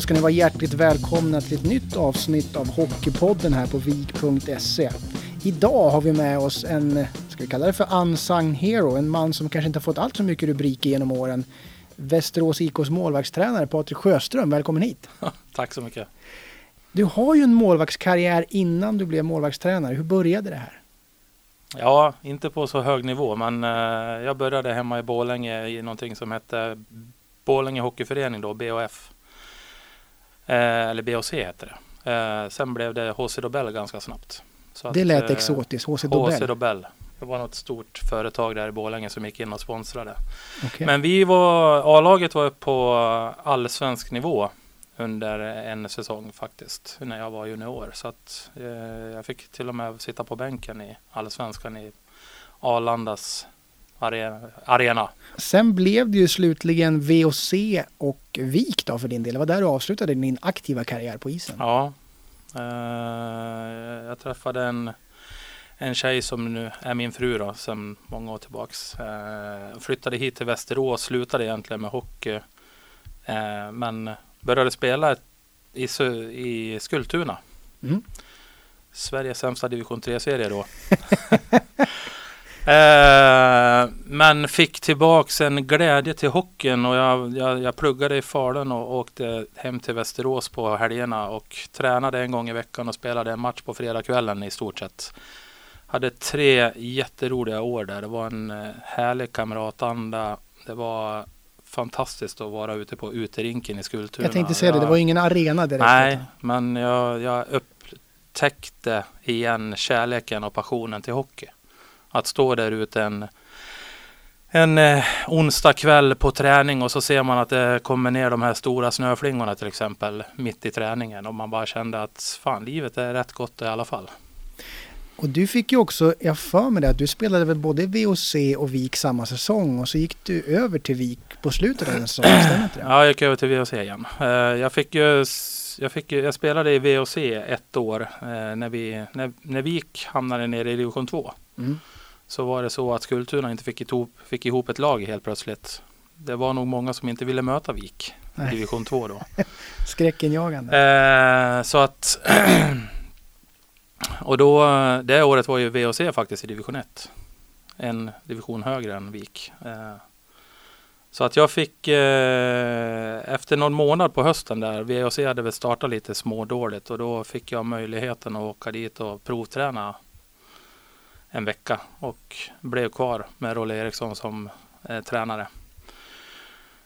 så ska ni vara hjärtligt välkomna till ett nytt avsnitt av Hockeypodden här på vik.se. Idag har vi med oss en, ska vi kalla det för unsung hero, en man som kanske inte har fått allt så mycket rubriker genom åren. Västerås IKs målvaktstränare Patrik Sjöström, välkommen hit! Tack så mycket! Du har ju en målvaktskarriär innan du blev målvaktstränare. Hur började det här? Ja, inte på så hög nivå, men eh, jag började hemma i Bålänge i någonting som hette Bålänge Hockeyförening då, BHF. Eh, eller BHC hette det. Eh, sen blev det HC Dobell ganska snabbt. Så det lät att, exotiskt, HC Dobell. HC Dobell. Det var något stort företag där i Borlänge som gick in och sponsrade. Okay. Men vi var, A-laget var uppe på allsvensk nivå under en säsong faktiskt, när jag var junior. Så att eh, jag fick till och med sitta på bänken i allsvenskan i Arlandas arena. Sen blev det ju slutligen VOC och VIK då för din del. Det var där du avslutade din aktiva karriär på isen. Ja. Eh, jag träffade en, en tjej som nu är min fru då, sedan många år tillbaks. Eh, flyttade hit till Västerås, slutade egentligen med hockey. Eh, men började spela i, i Skultuna. Mm. Sveriges sämsta division 3-serie då. eh, men fick tillbaks en glädje till hockeyn och jag, jag, jag pluggade i Falun och åkte hem till Västerås på helgerna och tränade en gång i veckan och spelade en match på fredagskvällen i stort sett. Hade tre jätteroliga år där. Det var en eh, härlig kamratanda. Det var fantastiskt att vara ute på uterinken i Skultuna. Jag tänkte säga det, det var ingen arena direkt. Nej, men jag, jag upptäckte igen kärleken och passionen till hockey. Att stå där ute en, en eh, onsdag kväll på träning och så ser man att det kommer ner de här stora snöflingorna till exempel mitt i träningen och man bara kände att fan livet är rätt gott i alla fall. Och du fick ju också, jag för mig det, att du spelade väl både VOC och VIK samma säsong och så gick du över till VIK på slutet av den säsongen, stämmer inte det? Ja, jag gick över till VOC igen. Eh, jag fick ju jag, fick, jag spelade i VOC ett år eh, när, vi, när, när VIK hamnade nere i division 2. Mm. Så var det så att Skultuna inte fick ihop, fick ihop ett lag helt plötsligt. Det var nog många som inte ville möta VIK i division 2 då. Skräckenjagande. Eh, så att Och då, det året var ju VOC faktiskt i division 1. En division högre än Vik. Eh, så att jag fick eh, efter någon månad på hösten där, VOC hade väl startat lite smådåligt och då fick jag möjligheten att åka dit och provträna en vecka och blev kvar med Rolle Eriksson som eh, tränare.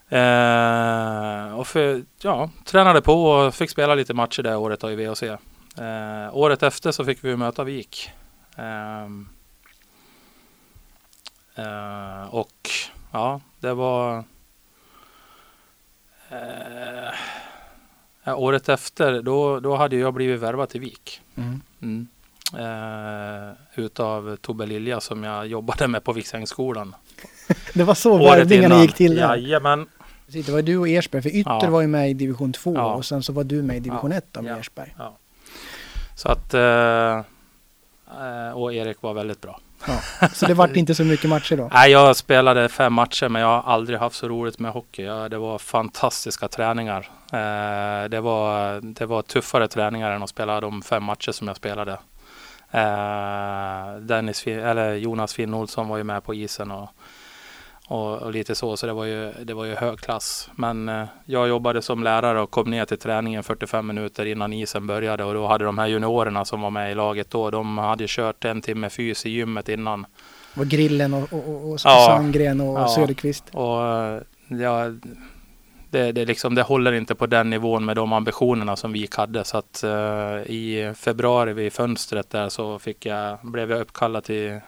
Eh, och för, ja, tränade på och fick spela lite matcher det året då i VOC. Eh, året efter så fick vi möta Vik. Eh, eh, och ja, det var eh, året efter då, då hade jag blivit värvad till Vik. Mm. Mm. Eh, utav Tobbe Lilja som jag jobbade med på Viksängsskolan. det var så värvningarna gick till? Jajamän. Det var du och Ersberg, för Ytter ja. var ju med i division 2 ja. och sen så var du med i division 1 ja. med Ersberg. Ja. Så att eh, eh, och Erik var väldigt bra. Ja, så det vart inte så mycket matcher då? Nej, jag spelade fem matcher men jag har aldrig haft så roligt med hockey. Ja, det var fantastiska träningar. Eh, det, var, det var tuffare träningar än att spela de fem matcher som jag spelade. Eh, Dennis, eller Jonas Finn Olsson var ju med på isen och och, och, lite så. Så det var ju, det var ju hög klass. Men eh, jag jobbade som lärare och kom ner till träningen 45 minuter innan isen började och då hade de här juniorerna som var med i laget då, de hade kört en timme fys i gymmet innan. Var Grillen och, och, och ja, Sandgren och ja, Söderqvist. Och, ja, det, det, liksom, det håller inte på den nivån med de ambitionerna som vi hade. Så att uh, i februari vid fönstret där så fick jag, blev jag uppkallad till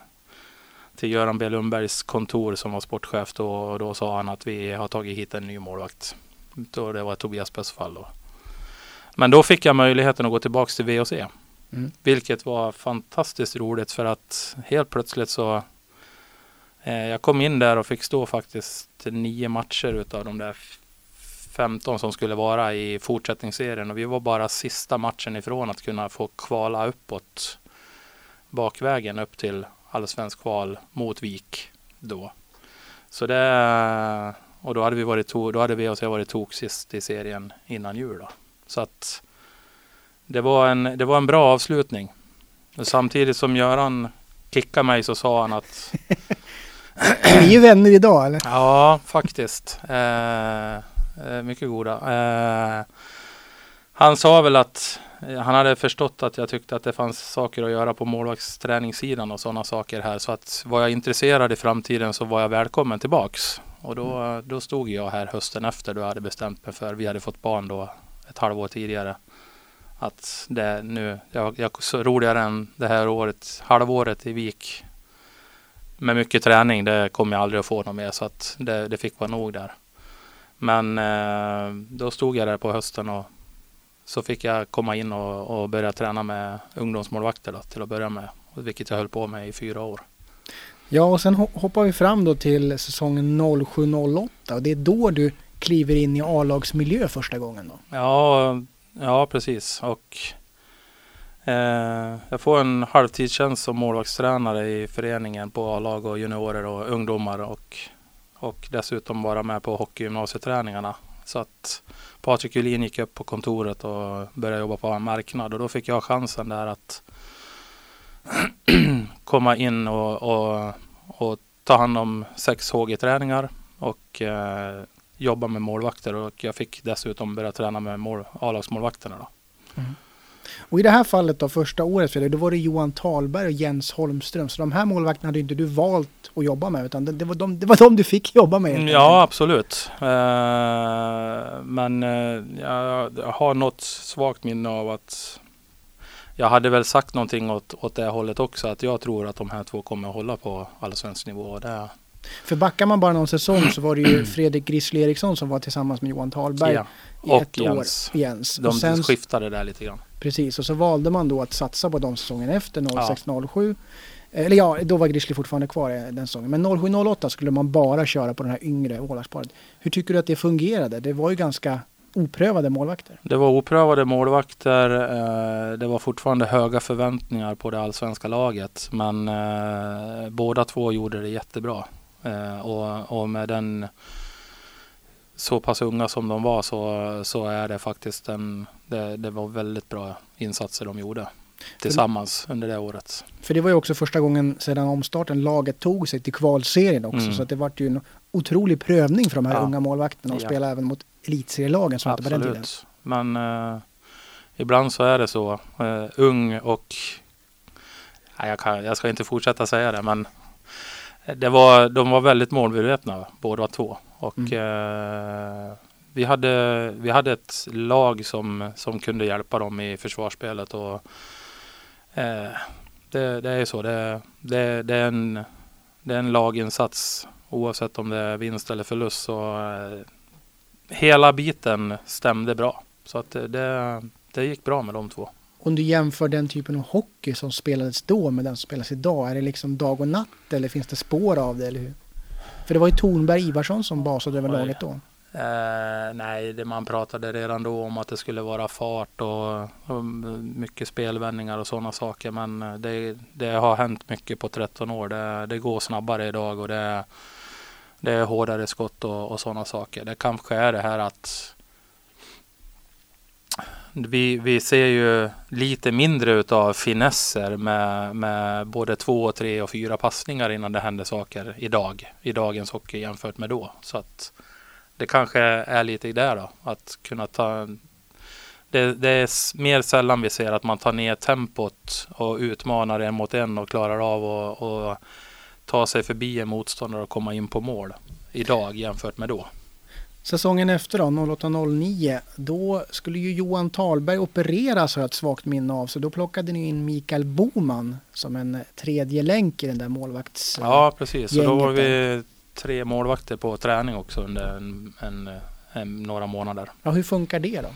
till Göran B Lundbergs kontor som var sportchef då, och då sa han att vi har tagit hit en ny målvakt. Då det var Tobias Bessfall då. Men då fick jag möjligheten att gå tillbaka till VOC. Mm. Vilket var fantastiskt roligt för att helt plötsligt så eh, jag kom in där och fick stå faktiskt nio matcher utav de där 15 som skulle vara i fortsättningsserien och vi var bara sista matchen ifrån att kunna få kvala uppåt bakvägen upp till allsvensk kval mot Vik då. Så det, och då hade vi varit to, då hade vi och jag varit tok sist i serien innan jul. Då. Så att det var en, det var en bra avslutning. Och samtidigt som Göran kickade mig så sa han att Ni är ju vänner idag eller? Ja, faktiskt. Eh, mycket goda. Eh, han sa väl att han hade förstått att jag tyckte att det fanns saker att göra på målvaktsträningssidan och sådana saker här. Så att var jag intresserad i framtiden så var jag välkommen tillbaks. Och då, då stod jag här hösten efter då jag hade bestämt mig för, vi hade fått barn då ett halvår tidigare. Att det nu, jag, jag så roligare än det här året, halvåret i Vik med mycket träning, det kommer jag aldrig att få något mer så att det, det fick vara nog där. Men eh, då stod jag där på hösten och så fick jag komma in och, och börja träna med ungdomsmålvakter då, till att börja med. Vilket jag höll på med i fyra år. Ja, och sen hoppar vi fram då till säsongen 07-08 och det är då du kliver in i A-lagsmiljö första gången då? Ja, ja precis. Och eh, jag får en halvtidstjänst som målvaktstränare i föreningen på A-lag och juniorer och ungdomar och, och dessutom vara med på hockeygymnasieträningarna. Så att Patrik Julin gick upp på kontoret och började jobba på en marknad och då fick jag chansen där att komma in och, och, och, ta hand om sex HG-träningar och eh, jobba med målvakter och jag fick dessutom börja träna med mål, A-lagsmålvakterna. Då. Mm. Och i det här fallet då, första året för dig, då var det Johan Talberg och Jens Holmström. Så de här målvakterna hade inte du valt att jobba med utan det, det, var, de, det var de du fick jobba med. Mm, ja, absolut. Uh, men uh, jag, jag, har något svagt minne av att jag hade väl sagt någonting åt, åt det hållet också. Att jag tror att de här två kommer att hålla på allsvensk nivå. Det, för backar man bara någon säsong så var det ju Fredrik Grizzly Eriksson som var tillsammans med Johan Talberg ja. och ett Jens. år. Jens. De och sen, skiftade där lite grann. Precis, och så valde man då att satsa på de säsongen efter 06-07. Eller ja, då var Grizzly fortfarande kvar den säsongen. Men 07-08 skulle man bara köra på den här yngre Ålagsparet. Hur tycker du att det fungerade? Det var ju ganska oprövade målvakter. Det var oprövade målvakter. Eh, det var fortfarande höga förväntningar på det allsvenska laget. Men eh, båda två gjorde det jättebra. Eh, och, och med den så pass unga som de var så, så är det faktiskt en, det, det var väldigt bra insatser de gjorde tillsammans för, under det året. För det var ju också första gången sedan omstarten laget tog sig till kvalserien också. Mm. Så det var ju en otrolig prövning för de här ja. unga målvakterna och ja. spela även mot elitserielagen som Absolut. på den tiden. Men eh, ibland så är det så. Eh, ung och nej, jag, kan, jag ska inte fortsätta säga det men det var, de var väldigt målmedvetna båda två. Och mm. eh, vi, hade, vi hade ett lag som, som kunde hjälpa dem i försvarsspelet. Och, eh, det, det är så. Det, det, det, är en, det är en laginsats oavsett om det är vinst eller förlust. Så, eh, hela biten stämde bra. Så att det, det gick bra med de två om du jämför den typen av hockey som spelades då med den som spelas idag, är det liksom dag och natt eller finns det spår av det? Eller hur? För det var ju Tornberg Ivarsson som basade över laget då. Eh, nej, det man pratade redan då om att det skulle vara fart och, och mycket spelvändningar och sådana saker. Men det, det, har hänt mycket på 13 år. Det, det går snabbare idag och det, det är hårdare skott och, och sådana saker. Det kanske är det här att vi, vi ser ju lite mindre utav finesser med, med både två, tre och fyra passningar innan det händer saker idag. I dagens hockey jämfört med då. Så att det kanske är lite där då. Att kunna ta det, det, är mer sällan vi ser att man tar ner tempot och utmanar en mot en och klarar av att ta sig förbi en motståndare och komma in på mål idag jämfört med då. Säsongen efter då, 08-09, då skulle ju Johan Talberg opereras har jag ett svagt minne av. Så då plockade ni in Mikael Boman som en tredje länk i den där målvakts Ja, precis. Så då var vi tre målvakter på träning också under en, en, en, några månader. Ja, hur funkar det då?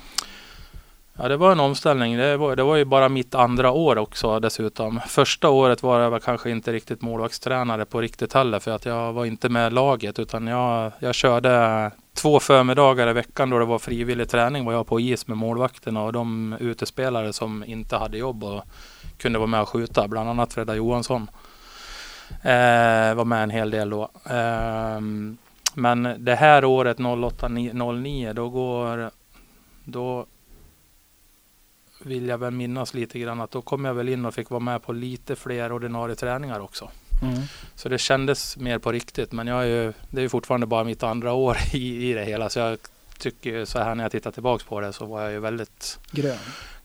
Ja, det var en omställning. Det var, det var ju bara mitt andra år också dessutom. Första året var jag kanske inte riktigt målvaktstränare på riktigt heller för att jag var inte med laget utan jag, jag körde två förmiddagar i veckan då det var frivillig träning var jag på is med målvakterna och de utespelare som inte hade jobb och kunde vara med och skjuta. Bland annat Fredda Johansson. Eh, var med en hel del då. Eh, men det här året 08-09 då går då vill jag väl minnas lite grann att då kom jag väl in och fick vara med på lite fler ordinarie träningar också. Mm. Så det kändes mer på riktigt. Men jag är ju, det är ju fortfarande bara mitt andra år i, i det hela. Så jag tycker så här när jag tittar tillbaks på det så var jag ju väldigt grön.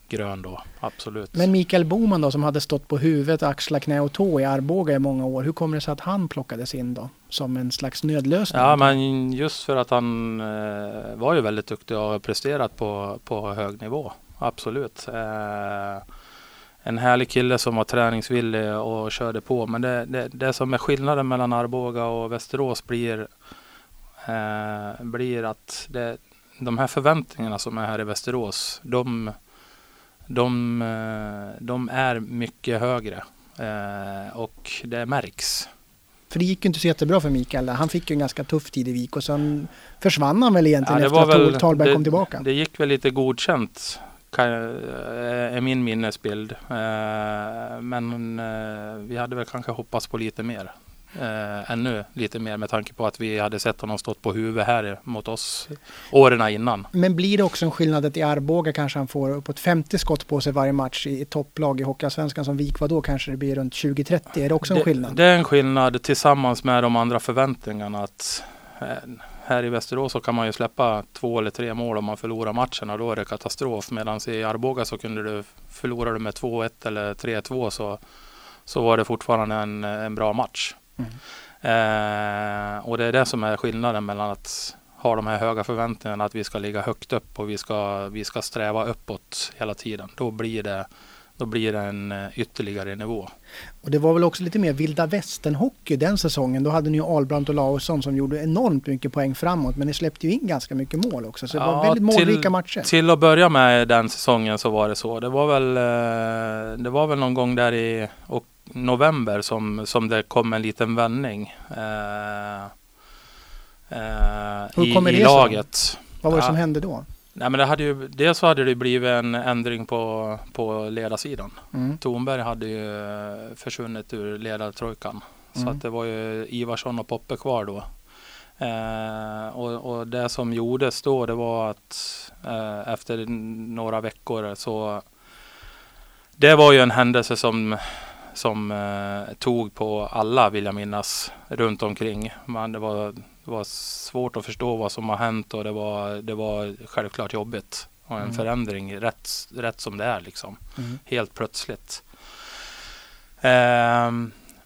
Grön då, absolut. Men Mikael Boman då som hade stått på huvudet, axlar, knä och tå i Arboga i många år. Hur kommer det sig att han plockades in då? Som en slags nödlösning? Ja men just för att han eh, var ju väldigt duktig och har presterat på, på hög nivå. Absolut. Eh, en härlig kille som var träningsvillig och körde på. Men det, det, det som är skillnaden mellan Arboga och Västerås blir, eh, blir att det, de här förväntningarna som är här i Västerås, de, de, eh, de är mycket högre eh, och det märks. För det gick ju inte så jättebra för Mikael. Han fick ju en ganska tuff tid i Vik och sen försvann han väl egentligen ja, efter att väl, Talberg kom tillbaka. Det gick väl lite godkänt kan, är min minnesbild. Eh, men eh, vi hade väl kanske hoppats på lite mer. Eh, ännu lite mer med tanke på att vi hade sett honom stått på huvudet här mot oss åren innan. Men blir det också en skillnad att i Arboga kanske han får uppåt 50 skott på sig varje match i topplag i Hockeyallsvenskan som Vik var då kanske det blir runt 20-30. Är det också en det, skillnad? Det är en skillnad tillsammans med de andra förväntningarna att här i Västerås så kan man ju släppa två eller tre mål om man förlorar matchen och då är det katastrof. Medan i Arboga så kunde du förlora du med 2-1 eller 3-2 så, så var det fortfarande en, en bra match. Mm. Eh, och det är det som är skillnaden mellan att ha de här höga förväntningarna att vi ska ligga högt upp och vi ska, vi ska sträva uppåt hela tiden. Då blir det då blir det en eh, ytterligare nivå. Och det var väl också lite mer vilda västern-hockey den säsongen. Då hade ni ju Albrandt och Lausson som gjorde enormt mycket poäng framåt. Men ni släppte ju in ganska mycket mål också. Så det ja, var väldigt målrika till, matcher. Till att börja med den säsongen så var det så. Det var väl, eh, det var väl någon gång där i november som, som det kom en liten vändning. Eh, eh, Hur kommer i, det i laget. Vad var det som hände då? Nej, men det hade ju, dels så hade det blivit en ändring på, på ledarsidan. Mm. Tornberg hade ju eh, försvunnit ur ledartrojkan. Mm. Så att det var ju Ivarsson och Poppe kvar då. Eh, och, och, det som gjordes då det var att eh, efter några veckor så det var ju en händelse som, som eh, tog på alla vill jag minnas runt omkring. Man, det var det var svårt att förstå vad som har hänt och det var, det var självklart jobbigt. Och en mm. förändring rätt, rätt som det är liksom. Mm. Helt plötsligt. Eh,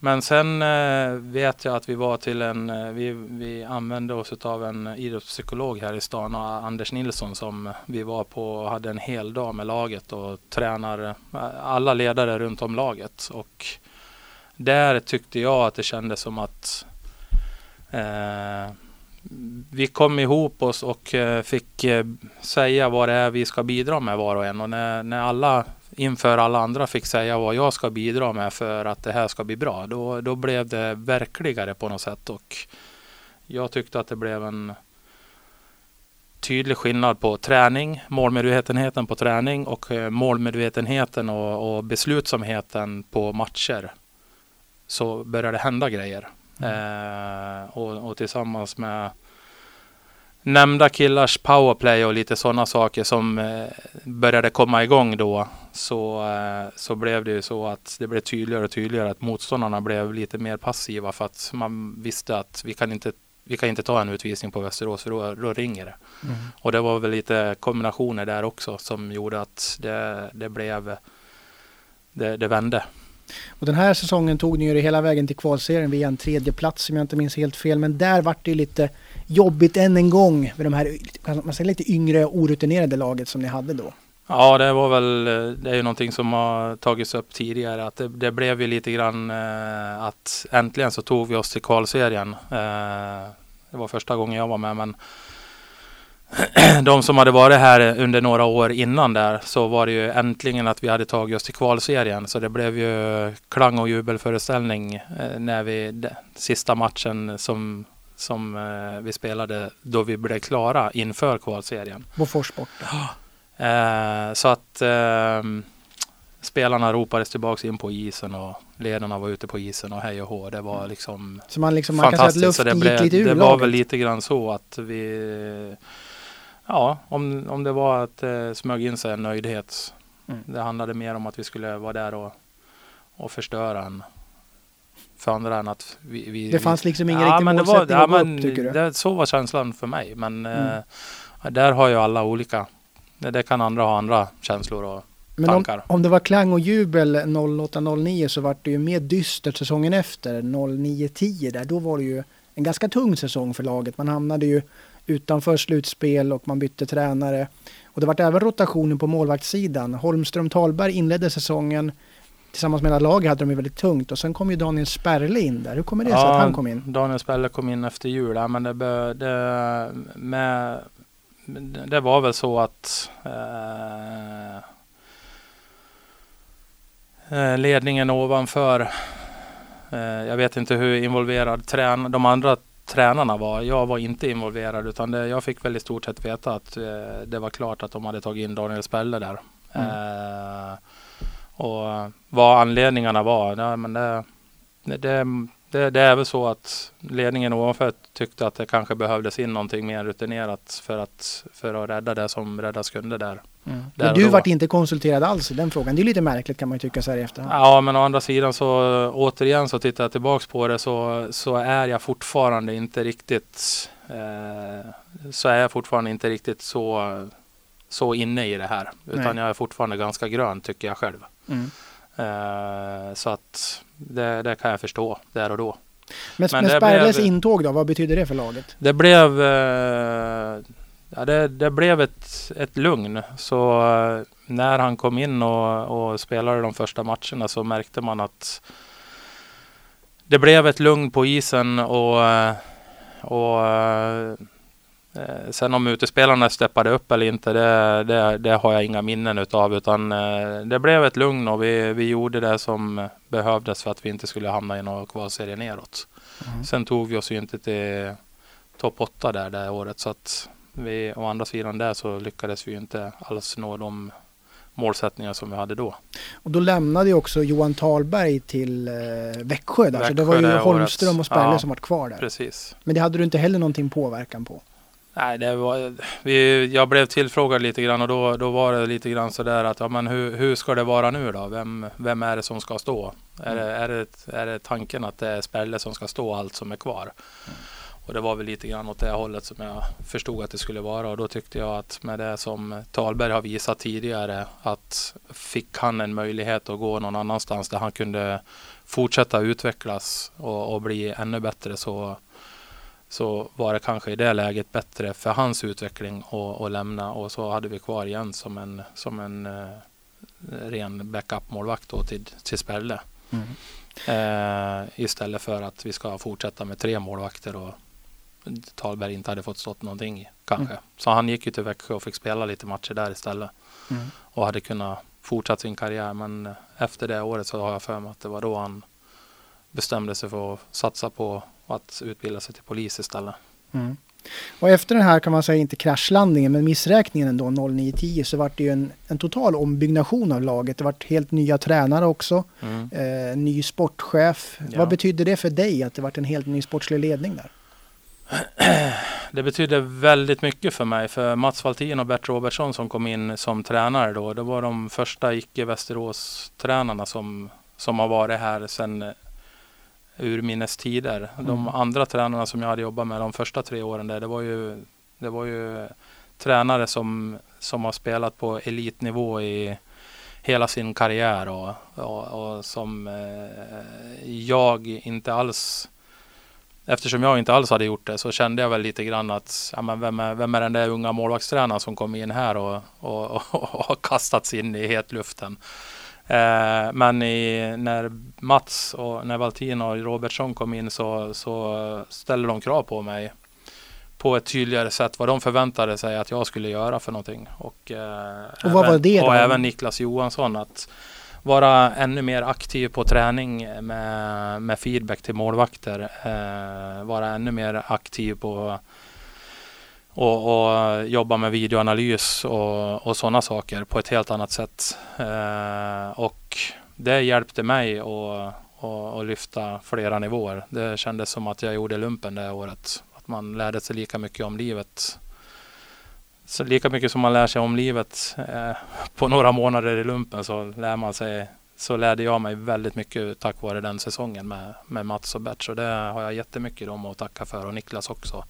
men sen eh, vet jag att vi var till en, eh, vi, vi använde oss av en idrottspsykolog här i stan, Anders Nilsson, som vi var på och hade en hel dag med laget och tränar eh, alla ledare runt om laget. Och där tyckte jag att det kändes som att Eh, vi kom ihop oss och eh, fick eh, säga vad det är vi ska bidra med var och en. Och när, när alla inför alla andra fick säga vad jag ska bidra med för att det här ska bli bra. Då, då blev det verkligare på något sätt. Och jag tyckte att det blev en tydlig skillnad på träning, målmedvetenheten på träning och målmedvetenheten och, och beslutsamheten på matcher. Så började det hända grejer. Eh, och, och, tillsammans med nämnda killars powerplay och lite sådana saker som eh, började komma igång då så, eh, så blev det ju så att det blev tydligare och tydligare att motståndarna blev lite mer passiva för att man visste att vi kan inte vi kan inte ta en utvisning på Västerås för då, då ringer det. Mm. Och det var väl lite kombinationer där också som gjorde att det, det blev det, det vände. Och den här säsongen tog ni ju hela vägen till kvalserien via en tredje plats om jag inte minns helt fel. Men där vart det lite jobbigt än en gång med de här man säger, lite yngre orutinerade laget som ni hade då. Ja, det var väl, eh, det är ju någonting som har tagits upp tidigare. Att det, det blev ju lite grann eh, att äntligen så tog vi oss till kvalserien. Eh, det var första gången jag var med men de som hade varit här under några år innan där så var det ju äntligen att vi hade tagit oss till kvalserien. Så det blev ju klang och jubelföreställning eh, när vi, sista matchen som, som eh, vi spelade då vi blev klara inför kvalserien. Bofors borta. Eh, så att spelarna ropades tillbaks in på isen och ledarna var ute på isen och hej och hå. Det var liksom Så man, liksom, man kan säga att fantastiskt. Så det, ur det var väl lite grann så att vi Ja, om, om det var att det smög in sig en nöjdhet. Mm. Det handlade mer om att vi skulle vara där och, och förstöra en för andra än att vi... vi Det fanns liksom ingen ja, riktig men det målsättning var, ja, att gå men upp tycker du? Det, så var känslan för mig. Men Mm. eh, där har ju alla olika. Det, det kan andra ha andra känslor och Men om, tankar. om det var klang och jubel 08-09 så var det ju mer dystert säsongen efter 09-10 där. Då var det ju en ganska tung säsong för laget. Man hamnade ju utanför slutspel och man bytte tränare. Och det var även rotationer på målvaktssidan. Holmström Talberg inledde säsongen tillsammans med hela laget hade de ju väldigt tungt och sen kom ju Daniel Sperle in där. Hur kommer det sig att han kom in? Daniel Spelle kom in efter jul. Ja, men det, bö- det, med, det var väl så att eh, eh, ledningen ovanför eh, jag vet inte hur involverad trän de andra tränarna var. Jag var inte involverad utan det, jag fick väl i stort sett veta att eh, det var klart att de hade tagit in Daniel Spelle där. Mm. Eh, och vad anledningarna var, ja, men det, det, det, det, är väl så att ledningen ovanför tyckte att det kanske behövdes in någonting mer rutinerat för att, för att rädda det som räddas kunde där. Där Men du vart inte konsulterad alls i den frågan. Det är lite märkligt kan man ju tycka så här i efterhand. Ja, men å andra sidan så återigen så tittar jag tillbaks på det så, så är jag fortfarande inte riktigt eh, så är jag fortfarande inte riktigt så, så inne i det här. Utan Nej. jag är fortfarande ganska grön tycker jag själv. Mm. Eh, så att det, det kan jag förstå där och då. Men, Men men Sperles blev- intåg då, vad betyder det för laget? Det blev, eh, ja, det, det blev ett, ett lugn. Så eh, när han kom in och, och spelade de första matcherna så märkte man att det blev ett lugn på isen och, eh, och eh, sen om utespelarna steppade upp eller inte det, det, det har jag inga minnen utav utan det blev ett lugn och vi, vi gjorde det som behövdes för att vi inte skulle hamna i någon kvalserie neråt. Mm. Sen tog vi oss ju inte till topp 8 där det året så att vi å andra sidan där så lyckades vi inte alls nå de målsättningar som vi hade då. Och då lämnade ju också Johan Talberg till eh, Växjö där. så det Växjö var ju det. Holmström och Sperle Ja. som var kvar där. Precis. Men det hade du inte heller någonting påverkan på. Nej, det var, vi, jag blev tillfrågad lite grann och då, då var det lite grann sådär att ja, men hur, hur ska det vara nu då? Vem, vem är det som ska stå? Är, det, är, det, är det tanken att det är Sperle som ska stå allt som är kvar? Och det var väl lite grann åt det hållet som jag förstod att det skulle vara. Och då tyckte jag att med det som Talberg har visat tidigare att fick han en möjlighet att gå någon annanstans där han kunde fortsätta utvecklas och, och bli ännu bättre så, så var det kanske i det läget bättre för hans utveckling att, lämna. Och så hade vi kvar igen som en, som en eh, ren backup-målvakt till, till Sperle. Eh, istället för att vi ska fortsätta med tre målvakter och Talberg inte hade fått stått någonting i, kanske. Så han gick ju till Växjö och fick spela lite matcher där istället Mm. och hade kunnat fortsätta sin karriär. Men eh, efter det året så har jag för mig att det var då han bestämde sig för att satsa på att utbilda sig till polis istället. Mm. Och efter den här kan man säga inte kraschlandningen men missräkningen ändå 09-10 så vart det ju en, en total ombyggnation av laget. Det vart helt nya tränare också. Mm. Eh, ny sportchef. Ja. Vad betydde det för dig att det vart en helt ny sportslig ledning där? Det betydde väldigt mycket för mig. För Mats Valtin och Bert Robertsson som kom in som tränare då. Det var de första icke-Västerås-tränarna som, som har varit här sedan eh, urminnes tider. De Mm. andra tränarna som jag hade jobbat med de första tre åren där, det var ju, det var ju tränare som, som har spelat på elitnivå i hela sin karriär och, och, och som eh, jag inte alls Eftersom jag inte alls hade gjort det så kände jag väl lite grann att ja, men vem, är, vem är den där unga målvaktstränaren som kom in här och, och, och, och har kastats in i hetluften. Eh, men i, när Mats och när Valtin och Robertsson kom in så, så ställde de krav på mig på ett tydligare sätt vad de förväntade sig att jag skulle göra för någonting. Och, eh, Och vad var det då? Och även Niklas Johansson att vara ännu mer aktiv på träning med, med feedback till målvakter. Eh, vara ännu mer aktiv på och, och jobba med videoanalys och, och sådana saker på ett helt annat sätt. Eh, och det hjälpte mig att, att, att lyfta flera nivåer. Det kändes som att jag gjorde lumpen det året. Att man lärde sig lika mycket om livet. Så lika mycket som man lär sig om livet eh, på några månader i lumpen så lär man sig så lärde jag mig väldigt mycket tack vare den säsongen med, med Mats och Bert. Så det har jag jättemycket dem att tacka för och Niklas också.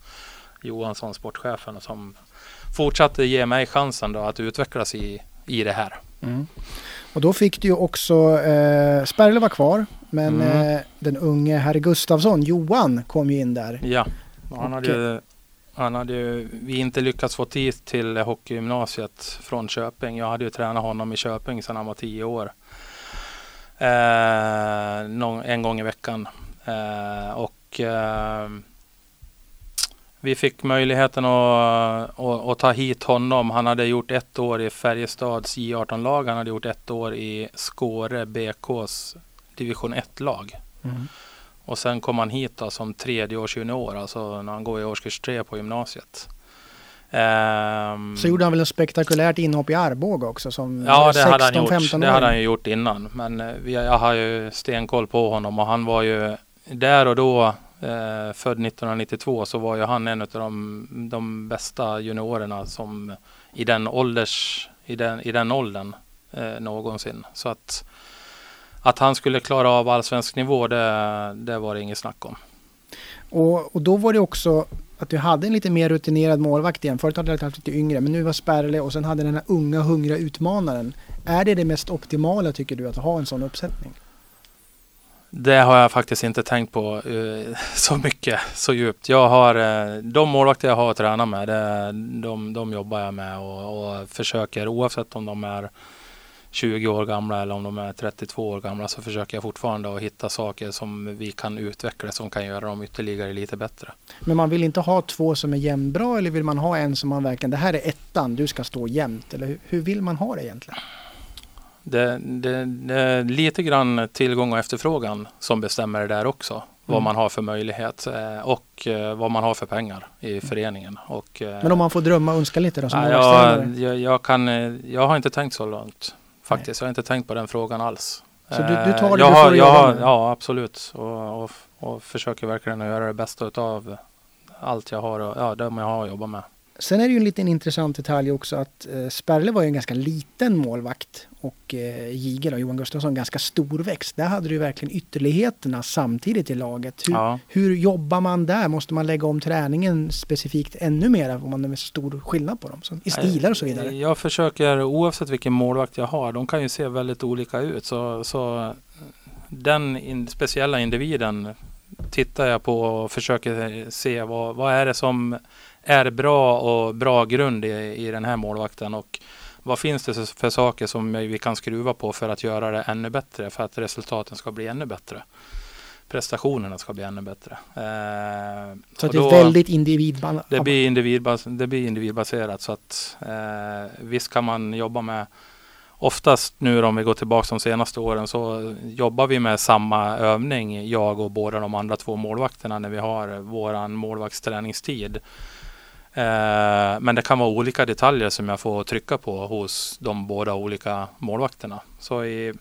Johansson, sportchefen, som fortsatte ge mig chansen då att utvecklas i, i det här. Mm. Och då fick du ju också, eh, Sperle var kvar, men mm. eh, den unge Harry Gustafsson, Johan, kom ju in där. Ja, han hade, ju, han hade ju, vi inte lyckats få tid till hockeygymnasiet från Köping. Jag hade ju tränat honom i Köping sedan han var tio år. Eh, någon, en gång i veckan. Eh, och eh, vi fick möjligheten att, att, att, ta hit honom. Han hade gjort ett år i Färjestads J18-lag. Han hade gjort ett år i Skåre BKs division 1-lag. Mm. Och sen kom han hit då, som tredje års junior, alltså när han går i årskurs tre på gymnasiet. Um, så gjorde han väl ett spektakulärt inhopp i Arboga också som ja, det 16, hade han gjort. Det hade han ju gjort innan. Men eh, vi, jag har ju stenkoll på honom och han var ju där och då eh, född 1992 så var ju han en av de, de bästa juniorerna som i den ålders i den, i den åldern eh, någonsin. Så att att han skulle klara av allsvensk nivå det, det var det inget snack om. Och, och då var det också att du hade en lite mer rutinerad målvakt igen. Förut hade du haft lite yngre, men nu var Sperle och sen hade den här unga hungriga utmanaren. Är det det mest optimala tycker du att ha en sån uppsättning? Det har jag faktiskt inte tänkt på uh, så mycket, så djupt. Jag har, uh, de målvakter jag har att träna med, det, de, de jobbar jag med och, och försöker oavsett om de är 20 år gamla eller om de är 32 år gamla så försöker jag fortfarande att hitta saker som vi kan utveckla som kan göra dem ytterligare lite bättre. Men man vill inte ha två som är jämnbra eller vill man ha en som man verkligen, det här är ettan, du ska stå jämnt eller hur, vill man ha det egentligen? Det, det, det, är lite grann tillgång och efterfrågan som bestämmer det där också. Mm. Vad man har för möjlighet eh, och eh, vad man har för pengar i mm. föreningen. Och, eh, Men om man får drömma och önska lite då? Som jag, jag, jag, kan, jag har inte tänkt så långt faktiskt. Jag har inte tänkt på den frågan alls. Så du, du tar det jag har, jag har, Ja, absolut. Och, och, och försöker verkligen göra det bästa av allt jag har och ja, det jag har att jobba med. Sen är det ju en liten intressant detalj också att eh, Sperle var ju en ganska liten målvakt och eh, Jiger och Johan Gustafsson ganska storväxt. Där hade du verkligen ytterligheterna samtidigt i laget. Hur, ja. hur jobbar man där? Måste man lägga om träningen specifikt ännu mer om man är så stor skillnad på dem? Så, I stilar och så vidare. Jag försöker oavsett vilken målvakt jag har, de kan ju se väldigt olika ut. Så, så den in, speciella individen tittar jag på och försöker se vad, vad är det som är bra och bra grund i, i den här målvakten och vad finns det för saker som vi kan skruva på för att göra det ännu bättre för att resultaten ska bli ännu bättre prestationerna ska bli ännu bättre. Eh, så det är väldigt individbaserat? Det blir, individbas det blir individbaserat så att eh, visst kan man jobba med Oftast nu om vi går tillbaka de senaste åren så jobbar vi med samma övning jag och båda de andra två målvakterna när vi har våran målvaktsträningstid. Eh, men det kan vara olika detaljer som jag får trycka på hos de båda olika målvakterna. Så i,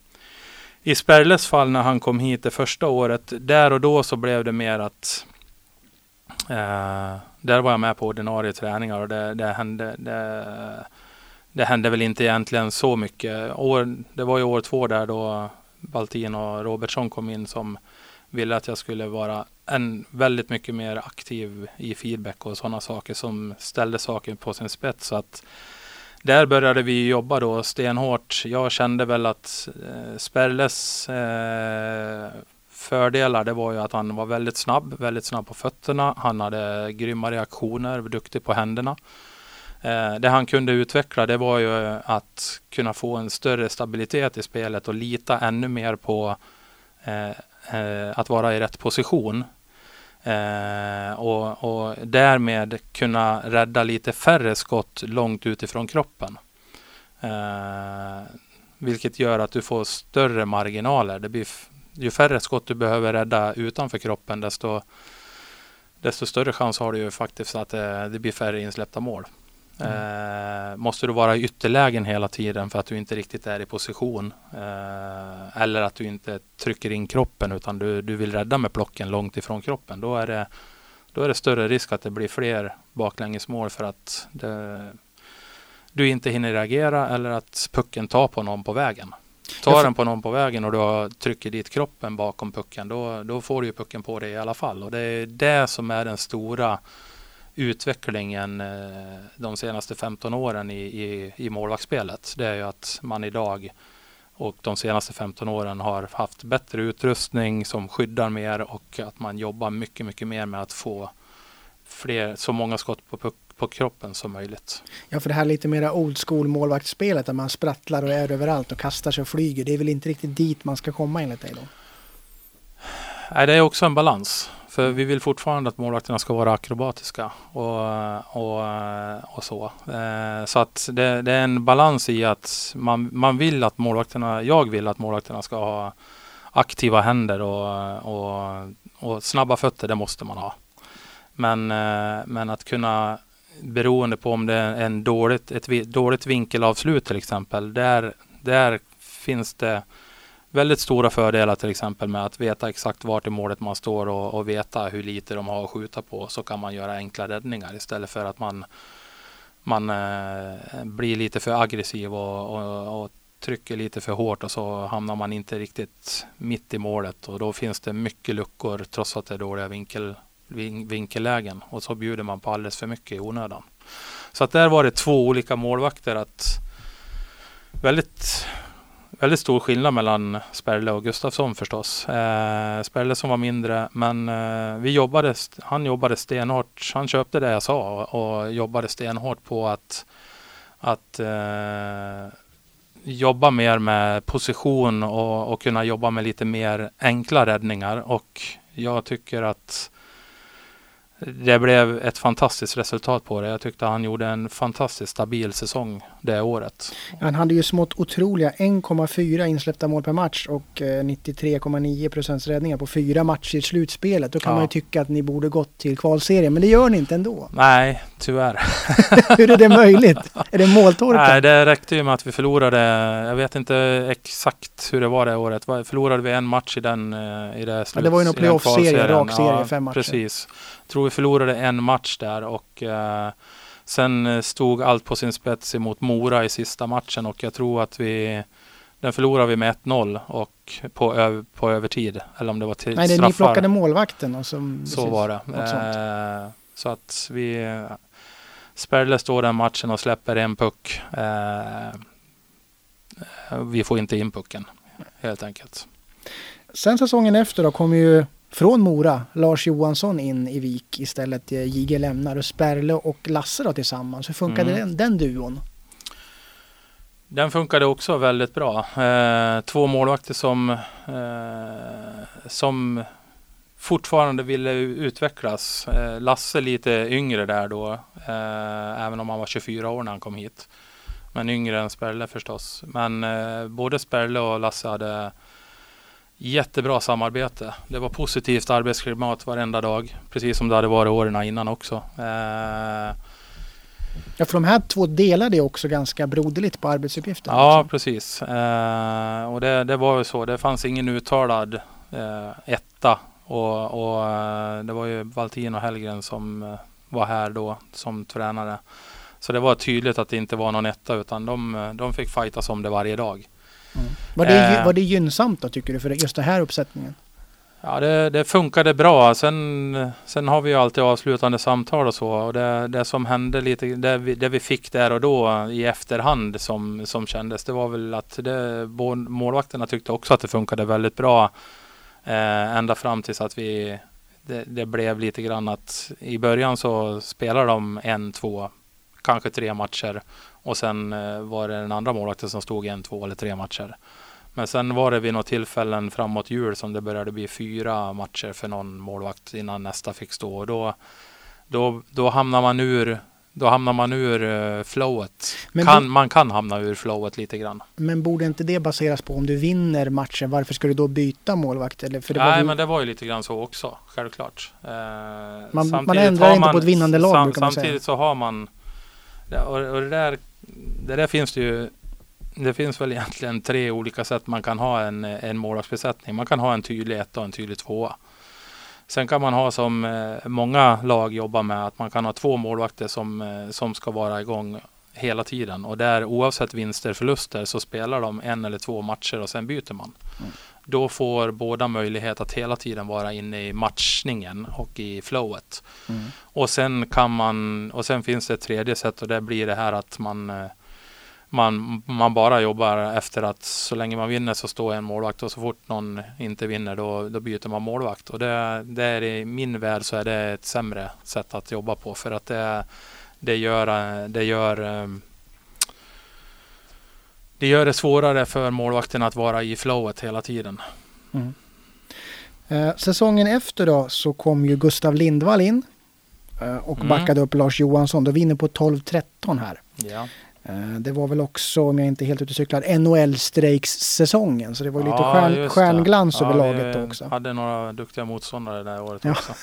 i Sperles fall när han kom hit det första året, där och då så blev det mer att eh, där var jag med på ordinarie träningar och det, det, hände, det, det hände väl inte egentligen så mycket. År, det var ju år två där då Baltin och Robertsson kom in som ville att jag skulle vara en väldigt mycket mer aktiv i feedback och sådana saker som ställde saker på sin spets. Så att där började vi jobba då stenhårt. Jag kände väl att eh, Sperles eh, fördelar det var ju att han var väldigt snabb, väldigt snabb på fötterna. Han hade grymma reaktioner, var duktig på händerna. Eh, det han kunde utveckla det var ju att kunna få en större stabilitet i spelet och lita ännu mer på eh, eh, Eh, att vara i rätt position. Eh, och, och därmed kunna rädda lite färre skott långt utifrån kroppen. Eh, vilket gör att du får större marginaler. Det blir ju färre skott du behöver rädda utanför kroppen desto, desto större chans har du ju faktiskt att det, det blir färre insläppta mål. Mm. Eh, måste du vara i ytterlägen hela tiden för att du inte riktigt är i position. Eh, eller att du inte trycker in kroppen utan du, du vill rädda med plocken långt ifrån kroppen. Då är, det, då är det större risk att det blir fler baklängesmål för att det, du inte hinner reagera eller att pucken tar på någon på vägen. Tar den på någon på vägen och du trycker dit kroppen bakom pucken då, då får du ju pucken på dig i alla fall. Och det är det som är den stora utvecklingen eh, de senaste 15 åren i, i, i målvaktsspelet. Det är ju att man idag och de senaste 15 åren har haft bättre utrustning som skyddar mer och att man jobbar mycket, mycket mer med att få fler, så många skott på puck på kroppen som möjligt. Ja, för det här lite mera old school målvaktsspelet där man sprattlar och är överallt och kastar sig och flyger. Det är väl inte riktigt dit man ska komma enligt dig då? Nej, det är också en balans. För vi vill fortfarande att målvakterna ska vara akrobatiska och, och, och så. Eh, så att det, det, är en balans i att man, man vill att målvakterna, jag vill att målvakterna ska ha aktiva händer och, och, och snabba fötter, det måste man ha. Men, eh, men att kunna beroende på om det är en dåligt, ett dåligt vinkelavslut till exempel. Där, där finns det väldigt stora fördelar till exempel med att veta exakt vart i målet man står och, och veta hur lite de har att skjuta på. Så kan man göra enkla räddningar istället för att man, man eh, blir lite för aggressiv och, och, och trycker lite för hårt och så hamnar man inte riktigt mitt i målet och då finns det mycket luckor trots att det är dåliga vinkel, vinkellägen och så bjuder man på alldeles för mycket i onödan. Så att där var det två olika målvakter att väldigt väldigt stor skillnad mellan Sperle och Gustafsson förstås. Eh, Sperle som var mindre, men eh, vi jobbade, han jobbade stenhårt. Han köpte det jag sa och, och jobbade stenhårt på att, att eh, jobba mer med position och, och kunna jobba med lite mer enkla räddningar. Och jag tycker att det blev ett fantastiskt resultat på det. Jag tyckte han gjorde en fantastiskt stabil säsong det året. Han hade ju smått otroliga 1,4 insläppta mål per match och 93,9 eh, procents räddningar på fyra matcher i slutspelet. Då kan ja. man ju tycka att ni borde gått till kvalserien, men det gör ni inte ändå. Nej, tyvärr. Hur är det möjligt? Är det måltorka? Nej, det räckte ju med att vi förlorade. Jag vet inte exakt hur det var det året. Förlorade vi en match i den eh, i det sluts, ja, Det var ju någon playoff-serie, rak serie, ja, fem matcher. Precis tror vi förlorade en match där och eh, sen stod allt på sin spets emot Mora i sista matchen och jag tror att vi den förlorade vi med 1-0 och på, öv, på övertid. Eller om det var till Nej, det ni plockade målvakten. Och som, så var det. Eh, så att vi Sperle står den matchen och släpper en puck. Eh, vi får inte in pucken helt enkelt. Sen säsongen efter då kom ju från Mora, Lars Johansson in i Vik istället. JG lämnar och Sperle och Lasse då tillsammans. Hur funkade mm. den, den duon? Den funkade också väldigt bra. Eh, två målvakter som, eh, som fortfarande ville utvecklas. Eh, Lasse lite yngre där då, eh, även om han var 24 år när han kom hit. Men yngre än Sperle förstås. Men eh, både Sperle och Lasse hade Jättebra samarbete. Det var positivt arbetsklimat varenda dag. Precis som det hade varit åren innan också. Eh, ja, för de här två delade också ganska broderligt på arbetsuppgifterna. Ja, liksom. precis. Eh, och det, det, var ju så. Det fanns ingen uttalad eh, etta. Och, och eh, det var ju Valtin och Hellgren som eh, var här då som tränare. Så det var tydligt att det inte var någon etta utan de, de fick fightas om det varje dag. Mm. Var, det, eh, var det gynnsamt då tycker du för just den här uppsättningen? Ja, det, det funkade bra. Sen, sen har vi ju alltid avslutande samtal och så. Och det, det som hände lite, det vi, det vi fick där och då i efterhand som, som kändes, det var väl att det, målvakterna tyckte också att det funkade väldigt bra. Eh, ända fram tills att vi, det, det, blev lite grann att i början så spelade de en, två, kanske tre matcher och sen eh, var det den andra målvakten som stod en, två eller tre matcher. Men sen var det vid något tillfällen framåt jul som det började bli fyra matcher för någon målvakt innan nästa fick stå. Och då, då, då hamnar man ur då hamnar man ur uh, flowet. Kan, man kan hamna ur flowet lite grann. Men borde inte det baseras på om du vinner matchen? Varför ska du då byta målvakt? Eller, för det Nej, ju... men det var ju lite grann så också. Självklart. Uh, man, man ändrar inte man, på ett vinnande lag. Sam, samtidigt så har man och, och det, där, det där finns det ju det finns väl egentligen tre olika sätt man kan ha en, en målvaktsbesättning. Man kan ha en tydlig etta och en tydlig tvåa. Sen kan man ha som eh, många lag jobbar med att man kan ha två målvakter som, eh, som ska vara igång hela tiden och där oavsett vinster förluster så spelar de en eller två matcher och sen byter man. Mm. Då får båda möjlighet att hela tiden vara inne i matchningen och i flowet. Mm. Och sen kan man och sen finns det ett tredje sätt och det blir det här att man eh, man, man bara jobbar efter att så länge man vinner så står en målvakt och så fort någon inte vinner då, då byter man målvakt. Och det, det är i min värld så är det ett sämre sätt att jobba på för att det, det gör, det gör ehm, det gör det svårare för målvakten att vara i flowet hela tiden. Mm. Eh, säsongen efter då så kom ju Gustav Lindvall in eh, och mm. backade upp Lars Johansson. Då vinner på 12-13 här. Ja. Eh, det var väl också, om jag inte är helt ute och cyklar, NHL-strejkssäsongen. Så det var lite ja, stjärn, stjärnglans över ja, laget också. Vi hade några duktiga motståndare det året ja. också.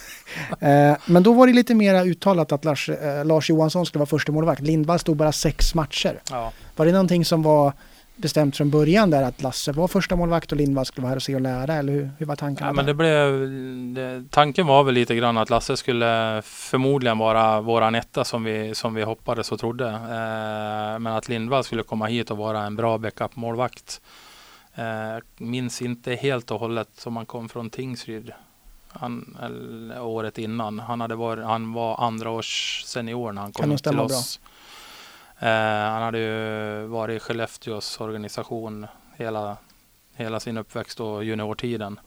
Eh, men då var det lite mer uttalat att Lars, eh, Lars Johansson skulle vara första målvakt. Lindvall stod bara sex matcher. Ja. Var det någonting som var bestämt från början där att Lasse var första målvakt och Lindvall skulle vara här och se och lära eller hur, hur var tanken? Ja, men det blev, det, tanken var väl lite grann att Lasse skulle förmodligen vara våran etta som vi, som vi hoppades och trodde. Eh, men att Lindvall skulle komma hit och vara en bra backup målvakt. Eh, minns inte helt och hållet som han kom från Tingsryd. Han, året innan. Han, hade varit, han var andra års senior när han kom till oss. Bra. Eh, han hade ju varit i Skellefteås organisation hela, hela sin uppväxt och juniortiden.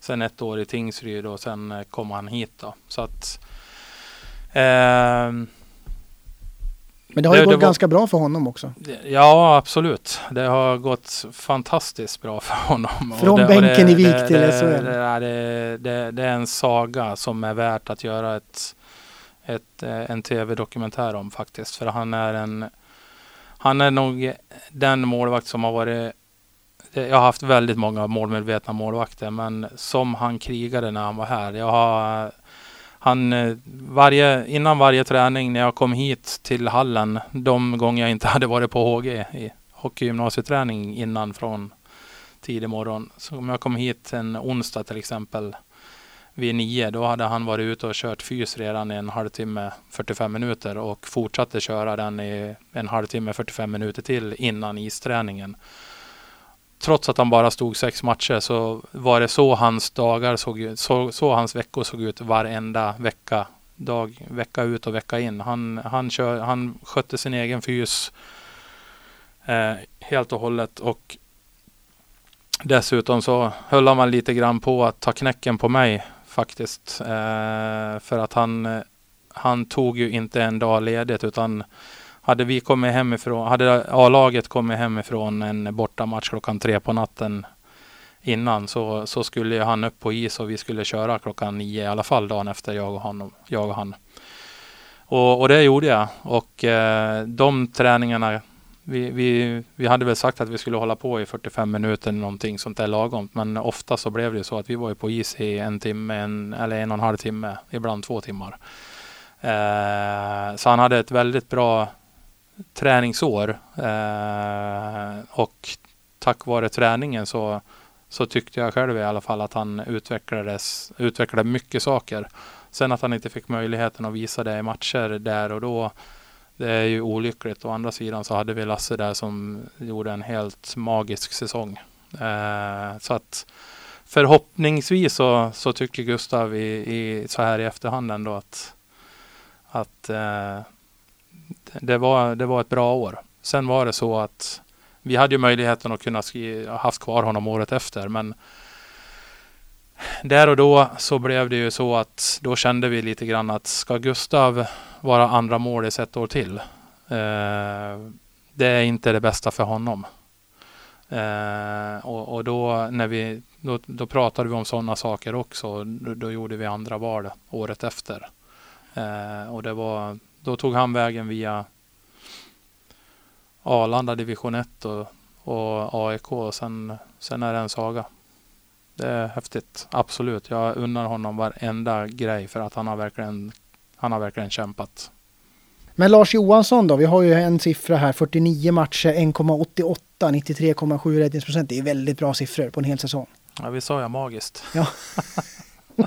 Sen ett år i Tingsryd och sen eh, kom han hit då. Så att eh, men det har ju det, gått det var, ganska bra för honom också. Ja, absolut. Det har gått fantastiskt bra för honom. Från det, bänken i Vik till SHL. Det, det, är en saga som är värt att göra ett ett, eh, en tv-dokumentär om faktiskt. För han är en han är nog den målvakt som har varit jag har haft väldigt många målmedvetna målvakter men som han krigade när han var här. Jag har, han, eh, varje, innan varje träning när jag kom hit till hallen, de gånger jag inte hade varit på HG i hockeygymnasieträning innan från tidig morgon. Så om jag kom hit en onsdag till exempel vid nio, då hade han varit ute och kört fys redan i en halvtimme, 45 minuter och fortsatte köra den i en halvtimme, 45 minuter till innan isträningen. Trots att han bara stod sex matcher så var det så hans dagar såg ut, så, så hans veckor såg ut varenda vecka. Dag, vecka ut och vecka in. Han, han, kör, han skötte sin egen fys eh, helt och hållet och Dessutom så höll han lite grann på att ta knäcken på mig faktiskt. Eh, för att han, han tog ju inte en dag ledigt utan hade vi kommit hemifrån, hade A-laget kommit hemifrån en bortamatch klockan tre på natten innan så, så skulle han upp på is och vi skulle köra klockan nio i alla fall dagen efter jag och han. Jag och, han. och, och det gjorde jag och eh, de träningarna vi, vi, vi hade väl sagt att vi skulle hålla på i 45 minuter någonting sånt där lagom. Men ofta så blev det så att vi var på is i en timme en, eller en och en halv timme, ibland två timmar. Eh, så han hade ett väldigt bra träningsår eh, och tack vare träningen så, så tyckte jag själv i alla fall att han utvecklades, utvecklade mycket saker. Sen att han inte fick möjligheten att visa det i matcher där och då det är ju olyckligt. Å andra sidan så hade vi Lasse där som gjorde en helt magisk säsong. Eh, så att förhoppningsvis så, så tycker Gustav i, i, så här i efterhand ändå att, att eh, det, var, det var ett bra år. Sen var det så att vi hade ju möjligheten att kunna ha haft kvar honom året efter men där och då så blev det ju så att då kände vi lite grann att ska Gustav vara andra målis ett år till. Eh, det är inte det bästa för honom. Eh, och, och, då när vi då, då pratade vi om sådana saker också. Då, då, gjorde vi andra val året efter. Eh, och det var då tog han vägen via Arlanda division 1 och, och AIK och sen, sen är det en saga det är häftigt. Absolut. Jag unnar honom varenda grej för att han har verkligen, han har verkligen kämpat. Men Lars Johansson då? Vi har ju en siffra här. 49 matcher, 1,88, 93,7 räddningsprocent. Det är väldigt bra siffror på en hel säsong. Ja, vi sa ja magiskt. Ja.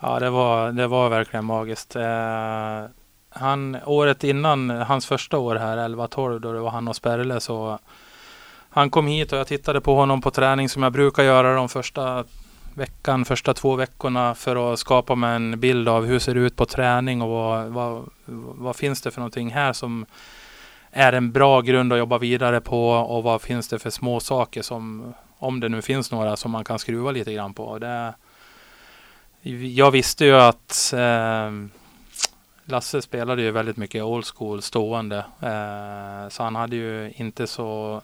ja, det var, det var verkligen magiskt. Eh, han, året innan, hans första år här, 11-12, då det var han och Sperle, så han kom hit och jag tittade på honom på träning som jag brukar göra de första veckan, första två veckorna för att skapa mig en bild av hur ser det ut på träning och vad, vad, vad finns det för någonting här som är en bra grund att jobba vidare på och vad finns det för små saker som, om det nu finns några, som man kan skruva lite grann på. Det, jag visste ju att eh, Lasse spelade ju väldigt mycket old school stående. Eh, så han hade ju inte så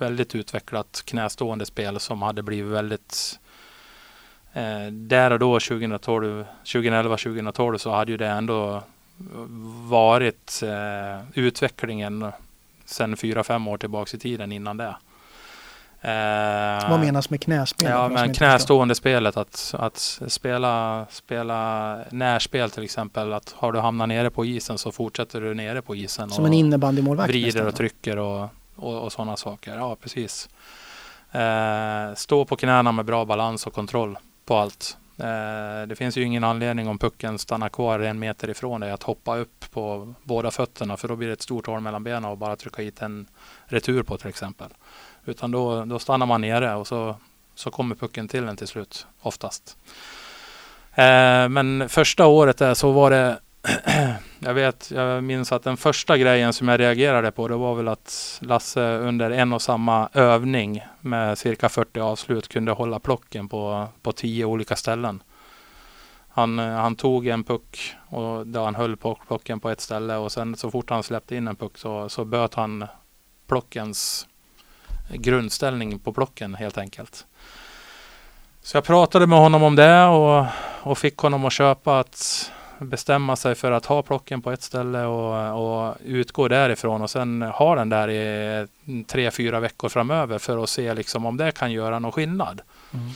väldigt utvecklat knästående spel som hade blivit väldigt eh, där och då 2012, 2011, 2012 så hade ju det ändå varit eh, utvecklingen sedan fyra, fem år tillbaks i tiden innan det. Eh, Vad menas med knäspel? Ja, men knästående spelet att, att spela, spela närspel till exempel. Att har du hamnat nere på isen så fortsätter du nere på isen. Som en innebandymålvakt? Vrider och trycker och, och, och sådana saker. Ja, precis. Eh, stå på knäna med bra balans och kontroll på allt. Eh, det finns ju ingen anledning om pucken stannar kvar en meter ifrån dig att hoppa upp på båda fötterna för då blir det ett stort hål mellan benen och bara trycka hit en retur på till exempel. Utan då, då stannar man nere och så, så kommer pucken till en till slut oftast. Eh, men första året där så var det jag vet, jag minns att den första grejen som jag reagerade på det var väl att Lasse under en och samma övning med cirka 40 avslut kunde hålla plocken på, på tio olika ställen. Han, han tog en puck och där han höll på plocken på ett ställe och sen så fort han släppte in en puck så, så böt han plockens grundställning på plocken helt enkelt. Så jag pratade med honom om det och, och fick honom att köpa att bestämma sig för att ha plocken på ett ställe och, och utgå därifrån och sen ha den där i tre, fyra veckor framöver för att se liksom om det kan göra någon skillnad. Mm.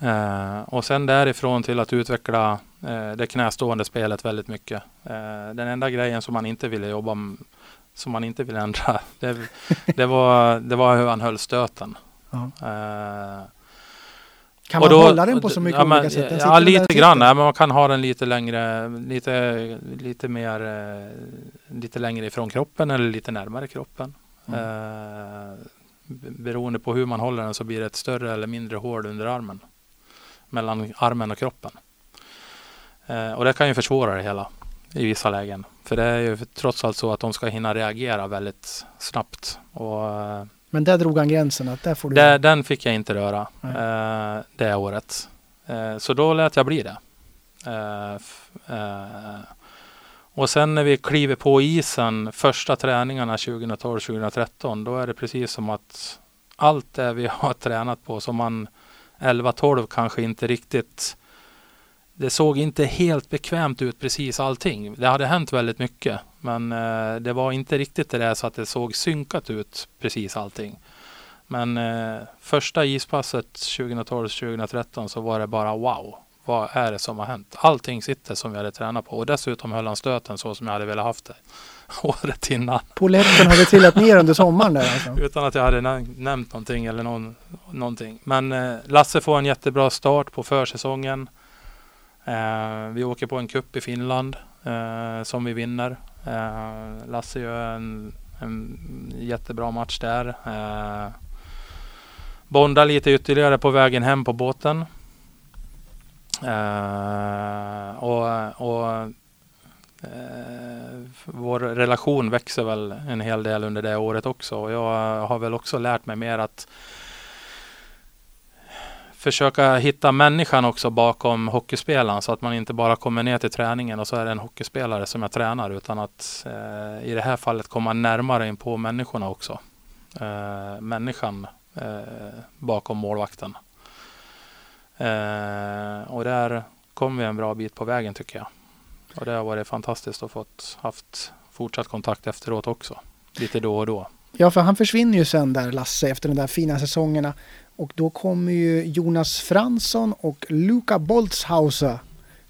Eh, och sen därifrån till att utveckla eh, det knästående spelet väldigt mycket. Eh, den enda grejen som man inte ville jobba med, som man inte ville ändra, det, det, var, det var hur han höll stöten. Mm. Kan man då, hålla den på så mycket ja, men, olika sätt? Ja, lite grann. Ja, men man kan ha den lite längre, lite, lite mer, eh, lite längre ifrån kroppen eller lite närmare kroppen. Mm. Eh, beroende på hur man håller den så blir det ett större eller mindre hål under armen. Mellan armen och kroppen. Eh, och det kan ju försvåra det hela i vissa lägen. För det är ju trots allt så att de ska hinna reagera väldigt snabbt. Och, eh, men där drog han gränsen? Att där får du... Där, den fick jag inte röra eh, det året. Eh, så då lät jag bli det. Eh, eh och sen när vi kliver på isen första träningarna 2012-2013 då är det precis som att allt det vi har tränat på som man 11-12 kanske inte riktigt det såg inte helt bekvämt ut precis allting. Det hade hänt väldigt mycket. Men eh, det var inte riktigt det där så att det såg synkat ut precis allting. Men eh, första ispasset 2012-2013 så var det bara wow. Vad är det som har hänt? Allting sitter som vi hade tränat på och dessutom höll han stöten så som jag hade velat haft det året innan. Poletten hade trillat ner under sommaren där alltså. Utan att jag hade nämnt någonting eller någon, någonting. Men eh, Lasse får en jättebra start på försäsongen. Eh, vi åker på en kupp i Finland eh, som vi vinner. Eh, Lasse gör en, en jättebra match där. Eh, bondar lite ytterligare på vägen hem på båten. Eh, och, och eh, vår relation växer väl en hel del under det året också. Jag har väl också lärt mig mer att försöka hitta människan också bakom hockeyspelaren så att man inte bara kommer ner till träningen och så är det en hockeyspelare som jag tränar utan att eh, i det här fallet komma närmare in på människorna också. Eh, människan eh, bakom målvakten. Eh, och där kom vi en bra bit på vägen tycker jag. Och det har varit fantastiskt att fått haft fortsatt kontakt efteråt också. Lite då och då. Ja, för han försvinner ju sen där, Lasse, efter de där fina säsongerna. Och då kommer ju Jonas Fransson och Luca Boltzhauser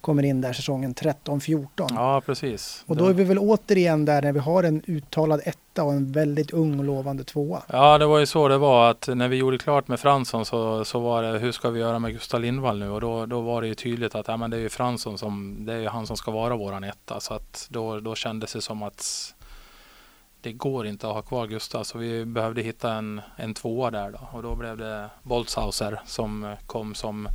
kommer in där säsongen 13-14. Ja, precis. Och då är vi väl återigen där när vi har en uttalad etta och en väldigt ung och lovande tvåa. Ja, det var ju så det var att när vi gjorde klart med Fransson så, så var det hur ska vi göra med Gustav Lindvall nu? Och då, då var det ju tydligt att ja, men det är ju Fransson som, det är ju han som ska vara våran etta. Så att då, då kändes det som att det går inte att ha kvar Gustav så vi behövde hitta en, en tvåa där då och då blev det Boltzhauser som kom som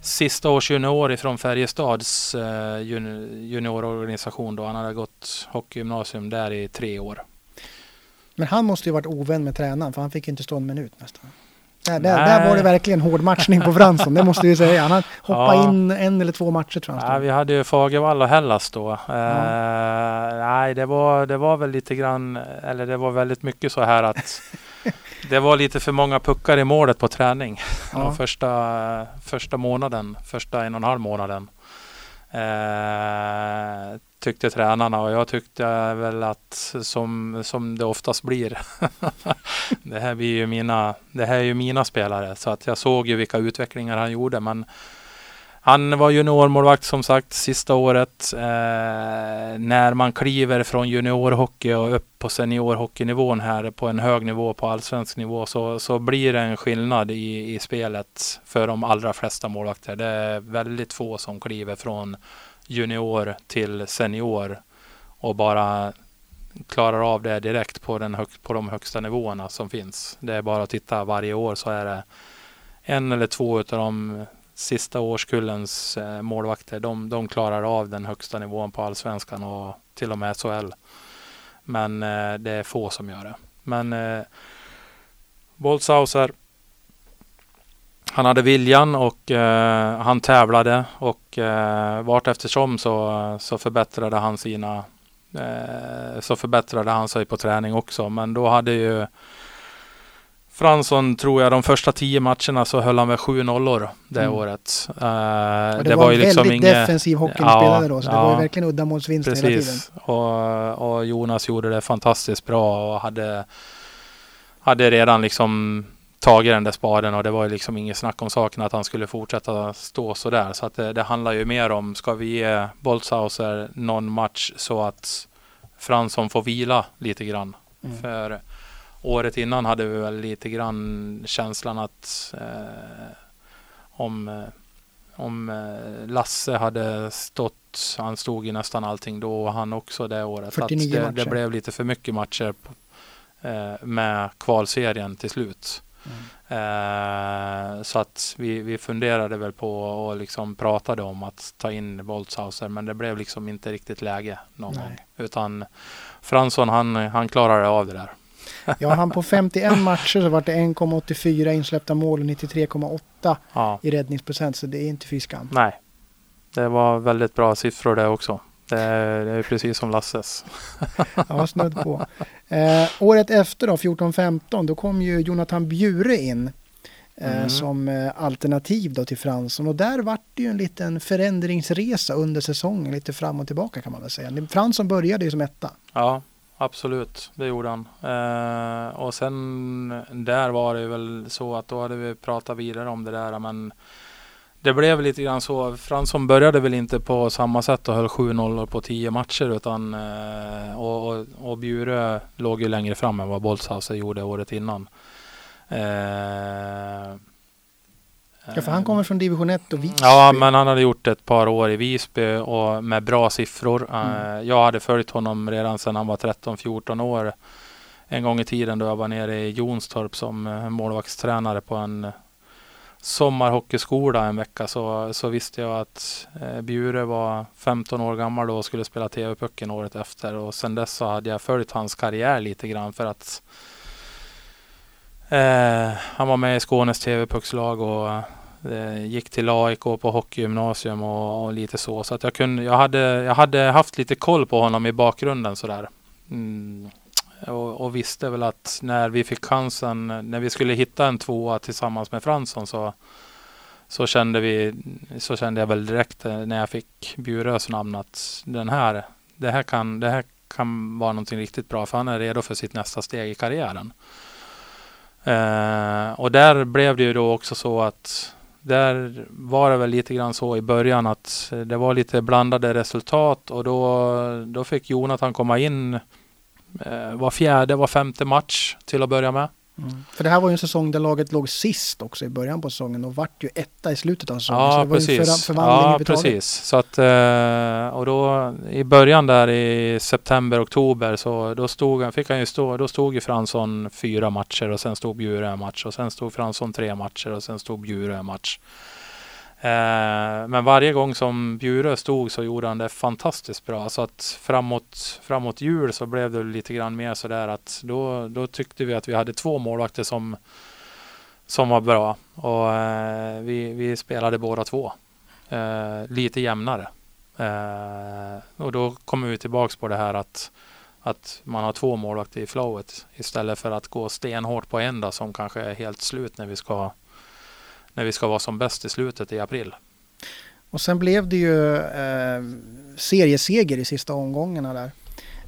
sista års junior ifrån Färjestads eh, juniororganisation då. Han hade gått hockeygymnasium där i tre år. Men han måste ju varit ovän med tränaren för han fick inte stå en minut nästan. Där, där, där, var det verkligen hård matchning på Fransson, det måste vi säga. Han hoppade ja. in en eller två matcher tror jag. Ja, vi hade ju Fagervall och Hellas då. Ja. Uh, nej, det var, det var väl lite grann, eller det var väldigt mycket så här att det var lite för många puckar i målet på träning. Ja. första, första månaden, första en och en halv månaden. Uh, tyckte tränarna och jag tyckte väl att som, som det oftast blir. det, här blir ju mina, det här är ju mina spelare så att jag såg ju vilka utvecklingar han gjorde men han var juniormålvakt som sagt sista året. Eh, när man kliver från juniorhockey och upp på seniorhockeynivån här på en hög nivå på allsvensk nivå så, så blir det en skillnad i, i spelet för de allra flesta målvakter. Det är väldigt få som kliver från junior till senior och bara klarar av det direkt på, den hög, på de högsta nivåerna som finns. Det är bara att titta varje år så är det en eller två av de sista årskullens eh, målvakter. De, de klarar av den högsta nivån på allsvenskan och till och med SHL. Men eh, det är få som gör det. Men eh, Boltzhauser han hade viljan och eh, han tävlade och eh, vart eftersom så, så förbättrade han sina eh, så förbättrade han sig på träning också. Men då hade ju Fransson tror jag de första tio matcherna så höll han väl sju nollor det mm. året. Uh, det, det, var, var ju liksom väldigt inget, defensiv hockey ja, då, så ja, det var ju verkligen uddamålsvinster hela tiden. Och, och Jonas gjorde det fantastiskt bra och hade, hade redan liksom tagit den där spaden och det var ju liksom inget snack om saken att han skulle fortsätta stå sådär. Så att det, det handlar ju mer om, ska vi ge Boltzhauser någon match så att Fransson får vila lite grann. Mm. För året innan hade vi väl lite grann känslan att eh, om, eh, om eh, Lasse hade stått, han stod i nästan allting då och han också det året. 49 att det, matcher. det blev lite för mycket matcher eh, med kvalserien till slut. Eh, så att vi, vi funderade väl på och liksom pratade om att ta in Boltzhauser men det blev liksom inte riktigt läge någon Nej. gång. Utan Fransson han, han klarade av det där. Ja, han på 51 matcher så var det 1,84 insläppta mål och 93,8 ja. i räddningsprocent. Så det är inte fy skam. Nej, det var väldigt bra siffror det också. Det är, det är precis som Lasses. ja, snudd på. Eh, året efter då, 14-15, då kom ju Jonathan Bjure in. Eh, mm. Som eh, alternativ då till Fransson och där vart det ju en liten förändringsresa under säsongen, lite fram och tillbaka kan man väl säga. Fransson började ju som etta. Ja, absolut, det gjorde han. Eh, och sen där var det väl så att då hade vi pratat vidare om det där men det blev lite grann så. Fransson började väl inte på samma sätt och höll 7-0 på 10 matcher utan eh, och, och, och Bjure låg ju längre fram än vad Boltzhauser gjorde året innan. Eh, ja, för han kommer från division 1 och Visby. Ja, men han hade gjort ett par år i Visby och med bra siffror. Eh, mm. Jag hade följt honom redan sedan han var 13-14 år. En gång i tiden då jag var nere i Jonstorp som målvaktstränare på en sommarhockeyskola en vecka så, så visste jag att eh, Bjure var 15 år gammal då och skulle spela TV-pucken året efter och sen dess så hade jag följt hans karriär lite grann för att eh, han var med i Skånes TV-puckslag och eh, gick till AIK på hockeygymnasium och, och, lite så. Så att jag, kunde, jag, hade, jag hade haft lite koll på honom i bakgrunden sådär. Mm och, och, visste väl att när vi fick chansen, när vi skulle hitta en tvåa tillsammans med Fransson så, så, kände, vi, så kände jag väl direkt eh, när jag fick Bjurös namn att den här, det här, kan, det här kan vara någonting riktigt bra för han är redo för sitt nästa steg i karriären. Eh, och där blev det ju då också så att där var det väl lite grann så i början att det var lite blandade resultat och då, då fick Jonathan komma in eh, var fjärde, var femte match till att börja med. Mm. För det här var ju en säsong där laget låg sist också i början på säsongen och vart ju etta i slutet av säsongen. Ja, så precis. Ja, precis. Så att, eh, och då i början där i september, oktober så då stod, fick han ju stå, då stod ju Fransson fyra matcher och sen stod Bjure en match och sen stod Fransson tre matcher och sen stod Bjure en match. Eh, men varje gång som Bjure stod så gjorde han det fantastiskt bra. Så att framåt, framåt jul så blev det lite grann mer sådär att då, då tyckte vi att vi hade två målvakter som, som var bra. Och eh, vi, vi spelade båda två. Eh, lite jämnare. Och då kommer vi tillbaks på det här att, att man har två målvakter i flowet istället för att gå stenhårt på en som kanske är helt slut när vi ska när vi ska vara som bäst i slutet i april. Och sen blev det ju eh, serieseger i sista omgångarna där.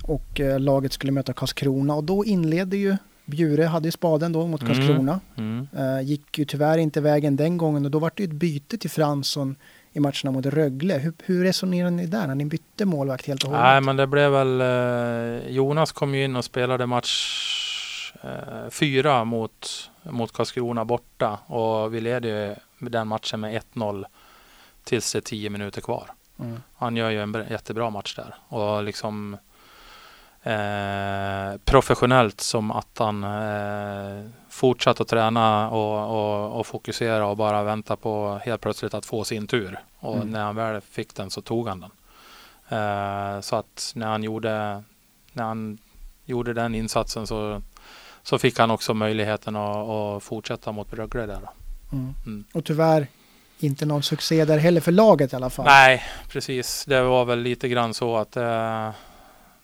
Och eh, laget skulle möta Karlskrona och då inledde ju Bjure hade ju spaden då mot mm, Karlskrona. Mm, mm. Eh, gick ju tyvärr inte vägen den gången och då var det ju ett byte till Fransson i matcherna mot Rögle. Hur, hur resonerade ni där när ni bytte målvakt helt och hållet? Nej men det blev väl eh, Jonas kom ju in och spelade match eh, fyra mot mot Karlskrona borta och vi leder ju den matchen med 1-0 tills det är 10 minuter kvar. Mm. Han gör ju en jättebra match där och liksom eh, professionellt som att han eh, fortsatt att träna och, och, och, fokusera och bara vänta på helt plötsligt att få sin tur. Och mm. när han väl fick den så tog han den. Eh, så att när han gjorde när han gjorde den insatsen så så fick han också möjligheten att, att fortsätta mot Rögle där. Mm. Mm. Och tyvärr inte någon succé där heller för laget i alla fall. Nej, precis. Det var väl lite grann så att eh,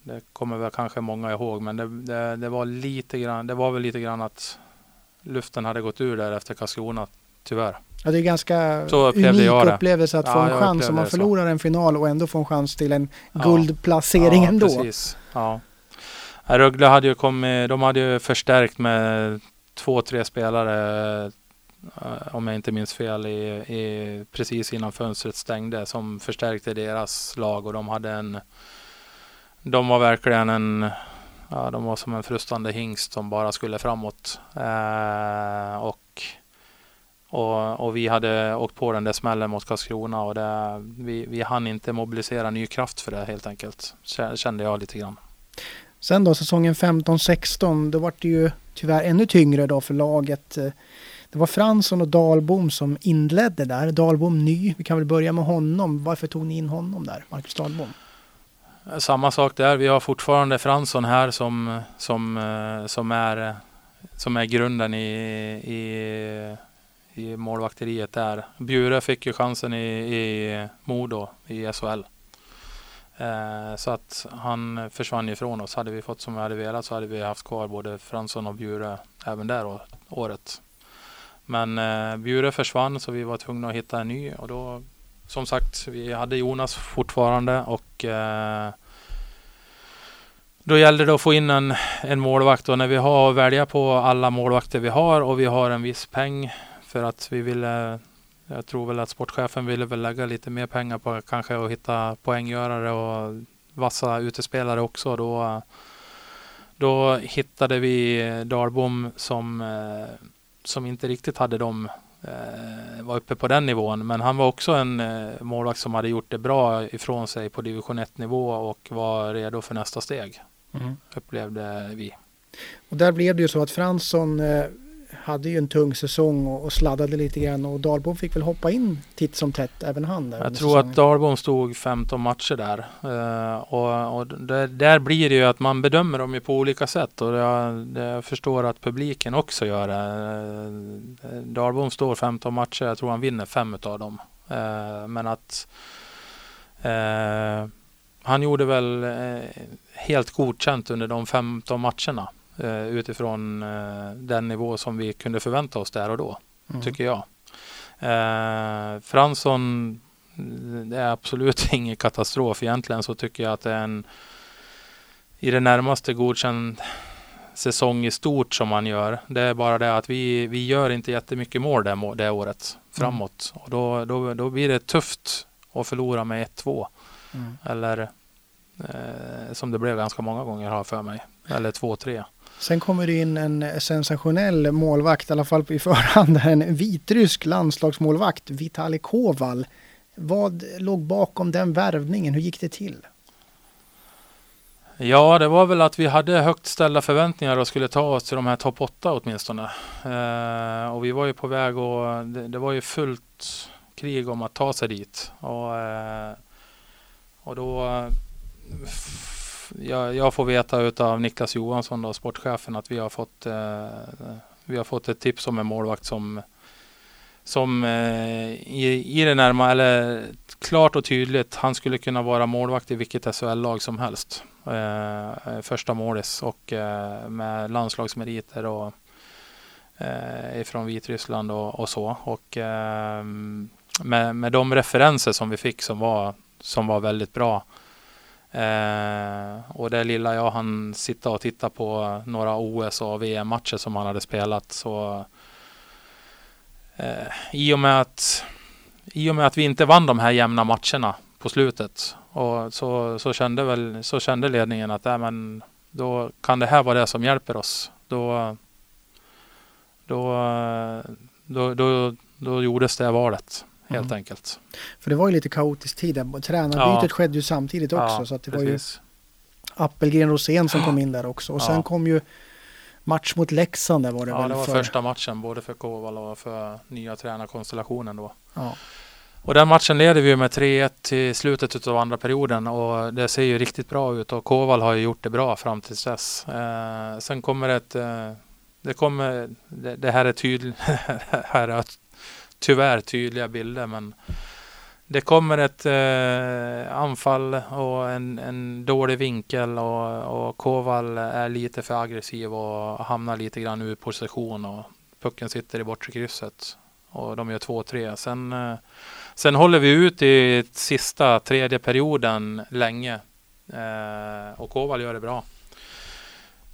det kommer väl kanske många ihåg, men det, det, det, var lite grann. Det var väl lite grann att luften hade gått ur där efter Karlskrona, tyvärr. Ja, det är ganska unik upplevelse att ja, få en chans om man förlorar en final och ändå få en chans till en guldplacering ja, ändå. Precis. Ja, Rögle hade ju kommit, de hade ju förstärkt med två, tre spelare eh, om jag inte minns fel, i, i, precis innan fönstret stängde som förstärkte deras lag och de hade en de var verkligen en ja, de var som en frustande hingst som bara skulle framåt. Eh, och, och, och, vi hade åkt på den där smällen mot Karlskrona och det, vi, vi hann inte mobilisera ny kraft för det helt enkelt. Kände jag lite grann. Sen då säsongen 15-16 då var det ju tyvärr ännu tyngre då för laget. Eh, det var Fransson och Dalbom som inledde där. Dalbom ny, vi kan väl börja med honom. Varför tog ni in honom där, Marcus Dalbom? Eh, samma sak där. Vi har fortfarande Fransson här som, som, eh, som, är, som är grunden i, i, i målvakteriet där. Bjure fick ju chansen i, i Modo i SHL. Eh, så att han försvann ifrån oss. Hade vi fått som vi hade velat så hade vi haft kvar både Fransson och Bjure även där året. Men eh, Bjure försvann så vi var tvungna att hitta en ny och då som sagt vi hade Jonas fortfarande och eh, då gällde det att få in en, en målvakt och när vi har att välja på alla målvakter vi har och vi har en viss peng för att vi ville jag tror väl att sportchefen ville väl lägga lite mer pengar på kanske att hitta poänggörare och vassa utespelare också. Då, då hittade vi Dalbom som, eh, som inte riktigt hade dem eh, var uppe på den nivån. Men han var också en eh, målvakt som hade gjort det bra ifrån sig på division 1 nivå och var redo för nästa steg. Mm. Upplevde vi. Och där blev det ju så att Fransson hade ju en tung säsong och, och sladdade lite grann och Dalbom fick väl hoppa in titt som tätt även han. Där jag tror säsongen. att Dalbom stod 15 matcher där uh, och, och det, där blir det ju att man bedömer dem ju på olika sätt och jag, det, jag förstår att publiken också gör det. Uh, Dalbom står 15 matcher, jag tror han vinner fem av dem. Uh, men att han gjorde väl helt godkänt under de 15 matcherna. Eh, utifrån eh, den nivå som vi kunde förvänta oss där och då, mm. tycker jag. Eh, Fransson, det är absolut ingen katastrof. Egentligen så tycker jag att det är en i det närmaste godkänd säsong i stort som man gör. Det är bara det att vi, vi gör inte jättemycket mål det, det året framåt. Mm. Och då, då, då blir det tufft att förlora med 1-2. Mm. Eller eh, som det blev ganska många gånger har för mig. Eller 2-3. Sen kommer det in en sensationell målvakt, i alla fall i förhand, en vitrysk landslagsmålvakt, Vitali Koval. Vad låg bakom den värvningen? Hur gick det till? Ja, det var väl att vi hade högt ställda förväntningar och skulle ta oss till de här topp 8 åtminstone. Eh, och vi var ju på väg och det, det, var ju fullt krig om att ta sig dit. Och, eh, och då jag, jag, får veta utav Niklas Johansson, då, sportchefen, att vi har fått eh, vi har fått ett tips om en målvakt som som eh, i, i det närma, eller klart och tydligt, han skulle kunna vara målvakt i vilket SHL-lag som helst. Eh, första målis och eh, med landslagsmeriter och eh, ifrån Vitryssland och, och så. Och eh, med, med de referenser som vi fick som var, som var väldigt bra. Eh, och det lilla jag hann sitta och titta på några OS och VM-matcher som han hade spelat så eh, i, och med att, I och med att vi inte vann de här jämna matcherna på slutet och så, så, kände, väl, så kände ledningen att äh, men, då kan det här vara det som hjälper oss. Då, då, då, då, då gjordes det valet helt mm. enkelt. För det var ju lite kaotisk tid. Tränarbytet ja. skedde ju samtidigt också. Ja, så att det precis. var ju Appelgren Rosén som kom in där också. Och ja. sen kom ju match mot Leksand där var det ja, väl? Det var för... första matchen både för Koval och för nya tränarkonstellationen då. Ja. Och den matchen leder vi med 3-1 till slutet av andra perioden och det ser ju riktigt bra ut och Koval har ju gjort det bra fram till dess. Eh, sen kommer ett eh, det kommer, det, det här är tydligt, här är tyvärr tydliga bilder men det kommer ett eh, anfall och en, en dålig vinkel och, och Koval är lite för aggressiv och hamnar lite grann ur position och pucken sitter i bortre krysset och de gör 2-3. Sen, eh, sen håller vi ut i sista tredje perioden länge eh, och Koval gör det bra.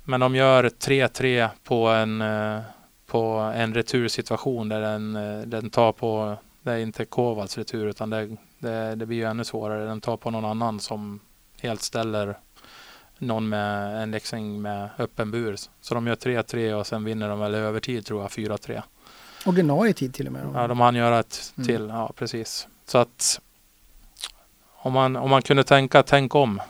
Men de gör 3-3 på en eh, på en retursituation där den, eh, den tar på, det är inte Kovals retur utan det, det, det blir ju ännu svårare. Den tar på någon annan som helt ställer någon med en Leksing med öppen bur. Så de gör 3-3 och sen vinner de väl övertid tror jag 4-3. Ordinarie tid till och med? Ja, de hann göra ett mm. till. Ja, precis. Så att om man, om man kunde tänka tänk om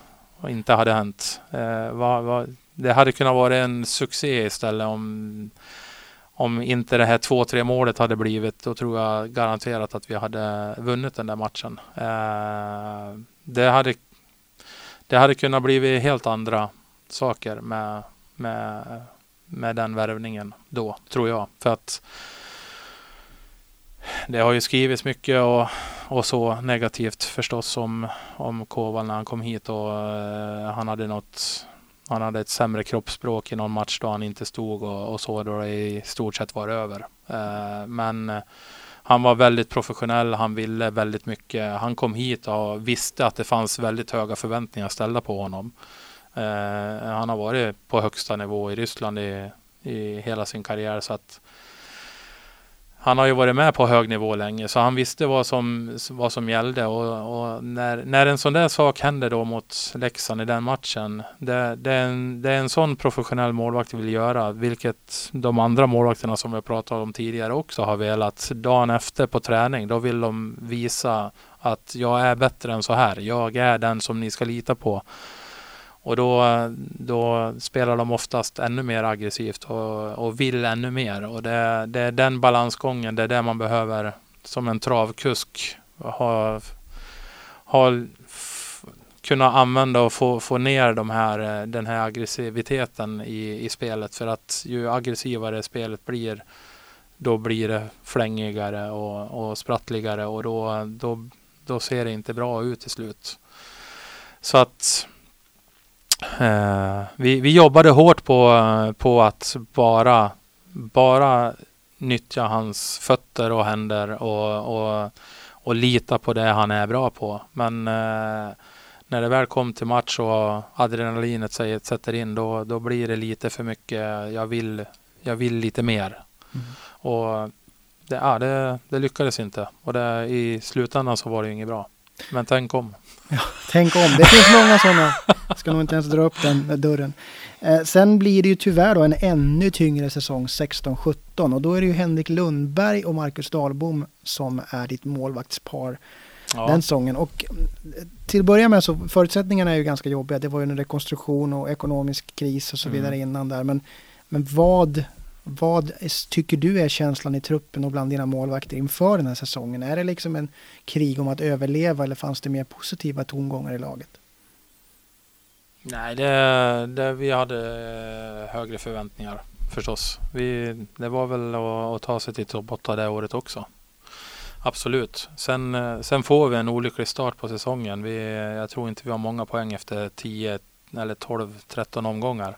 och inte hade hänt. Eh, vad, vad, det hade kunnat vara en succé istället om om inte det här 2-3 målet hade blivit, då tror jag garanterat att vi hade vunnit den där matchen. Eh, det, hade, det hade kunnat bli helt andra saker med, med, med den värvningen då, tror jag. För att det har ju skrivits mycket och, och så negativt förstås om, om Koval när han kom hit och eh, han hade något han hade ett sämre kroppsspråk i någon match då han inte stod och, och så då det i stort sett var över. Eh, men eh, han var väldigt professionell, han ville väldigt mycket. Han kom hit och visste att det fanns väldigt höga förväntningar ställda på honom. Eh, han har varit på högsta nivå i Ryssland i, i hela sin karriär så att han har ju varit med på hög nivå länge så han visste vad som, vad som gällde och, och när, när en sån där sak händer då mot Leksand i den matchen. Det, det, är en, det är en sån professionell målvakt vill göra, vilket de andra målvakterna som vi pratat om tidigare också har velat. Dagen efter på träning, då vill de visa att jag är bättre än så här. Jag är den som ni ska lita på. Och då, då spelar de oftast ännu mer aggressivt och, och vill ännu mer. Och det, det är den balansgången, det är det man behöver som en travkusk ha, ha, kunna använda och få, få ner de här, den här aggressiviteten i, i spelet. För att ju aggressivare spelet blir, då blir det flängigare och, och sprattligare och då, då, då ser det inte bra ut till slut. Så att vi, vi jobbade hårt på, på att bara, bara nyttja hans fötter och händer och, och, och lita på det han är bra på. Men eh, när det väl kom till match och adrenalinet sätter in då, då blir det lite för mycket. Jag vill, jag vill lite mer. Mm. Och det, ja, det, det, lyckades inte. Och det, i slutändan så var det inget bra. Men tänk om. Ja, tänk om. Det finns många sådana. Jag ska nog inte ens dra upp den dörren. Eh, sen blir det ju tyvärr då en ännu tyngre säsong 16-17 och då är det ju Henrik Lundberg och Marcus Dahlbom som är ditt målvaktspar ja. den säsongen. Och eh, till att börja med så förutsättningarna är ju ganska jobbiga. Det var ju en rekonstruktion och ekonomisk kris och så mm. vidare mm. innan där. Men, men vad, vad tycker du är känslan i truppen och bland dina målvakter inför den här säsongen? Är det liksom en krig om att överleva eller fanns det mer positiva tongångar i laget? Nej, det, det, vi hade eh, högre förväntningar förstås. Vi, det var väl att, att ta sig till topp 8 det året också. Absolut. Sen, eh, sen får vi en olycklig start på säsongen. Vi, jag tror inte vi har många poäng efter 10 eller 12, 13 omgångar.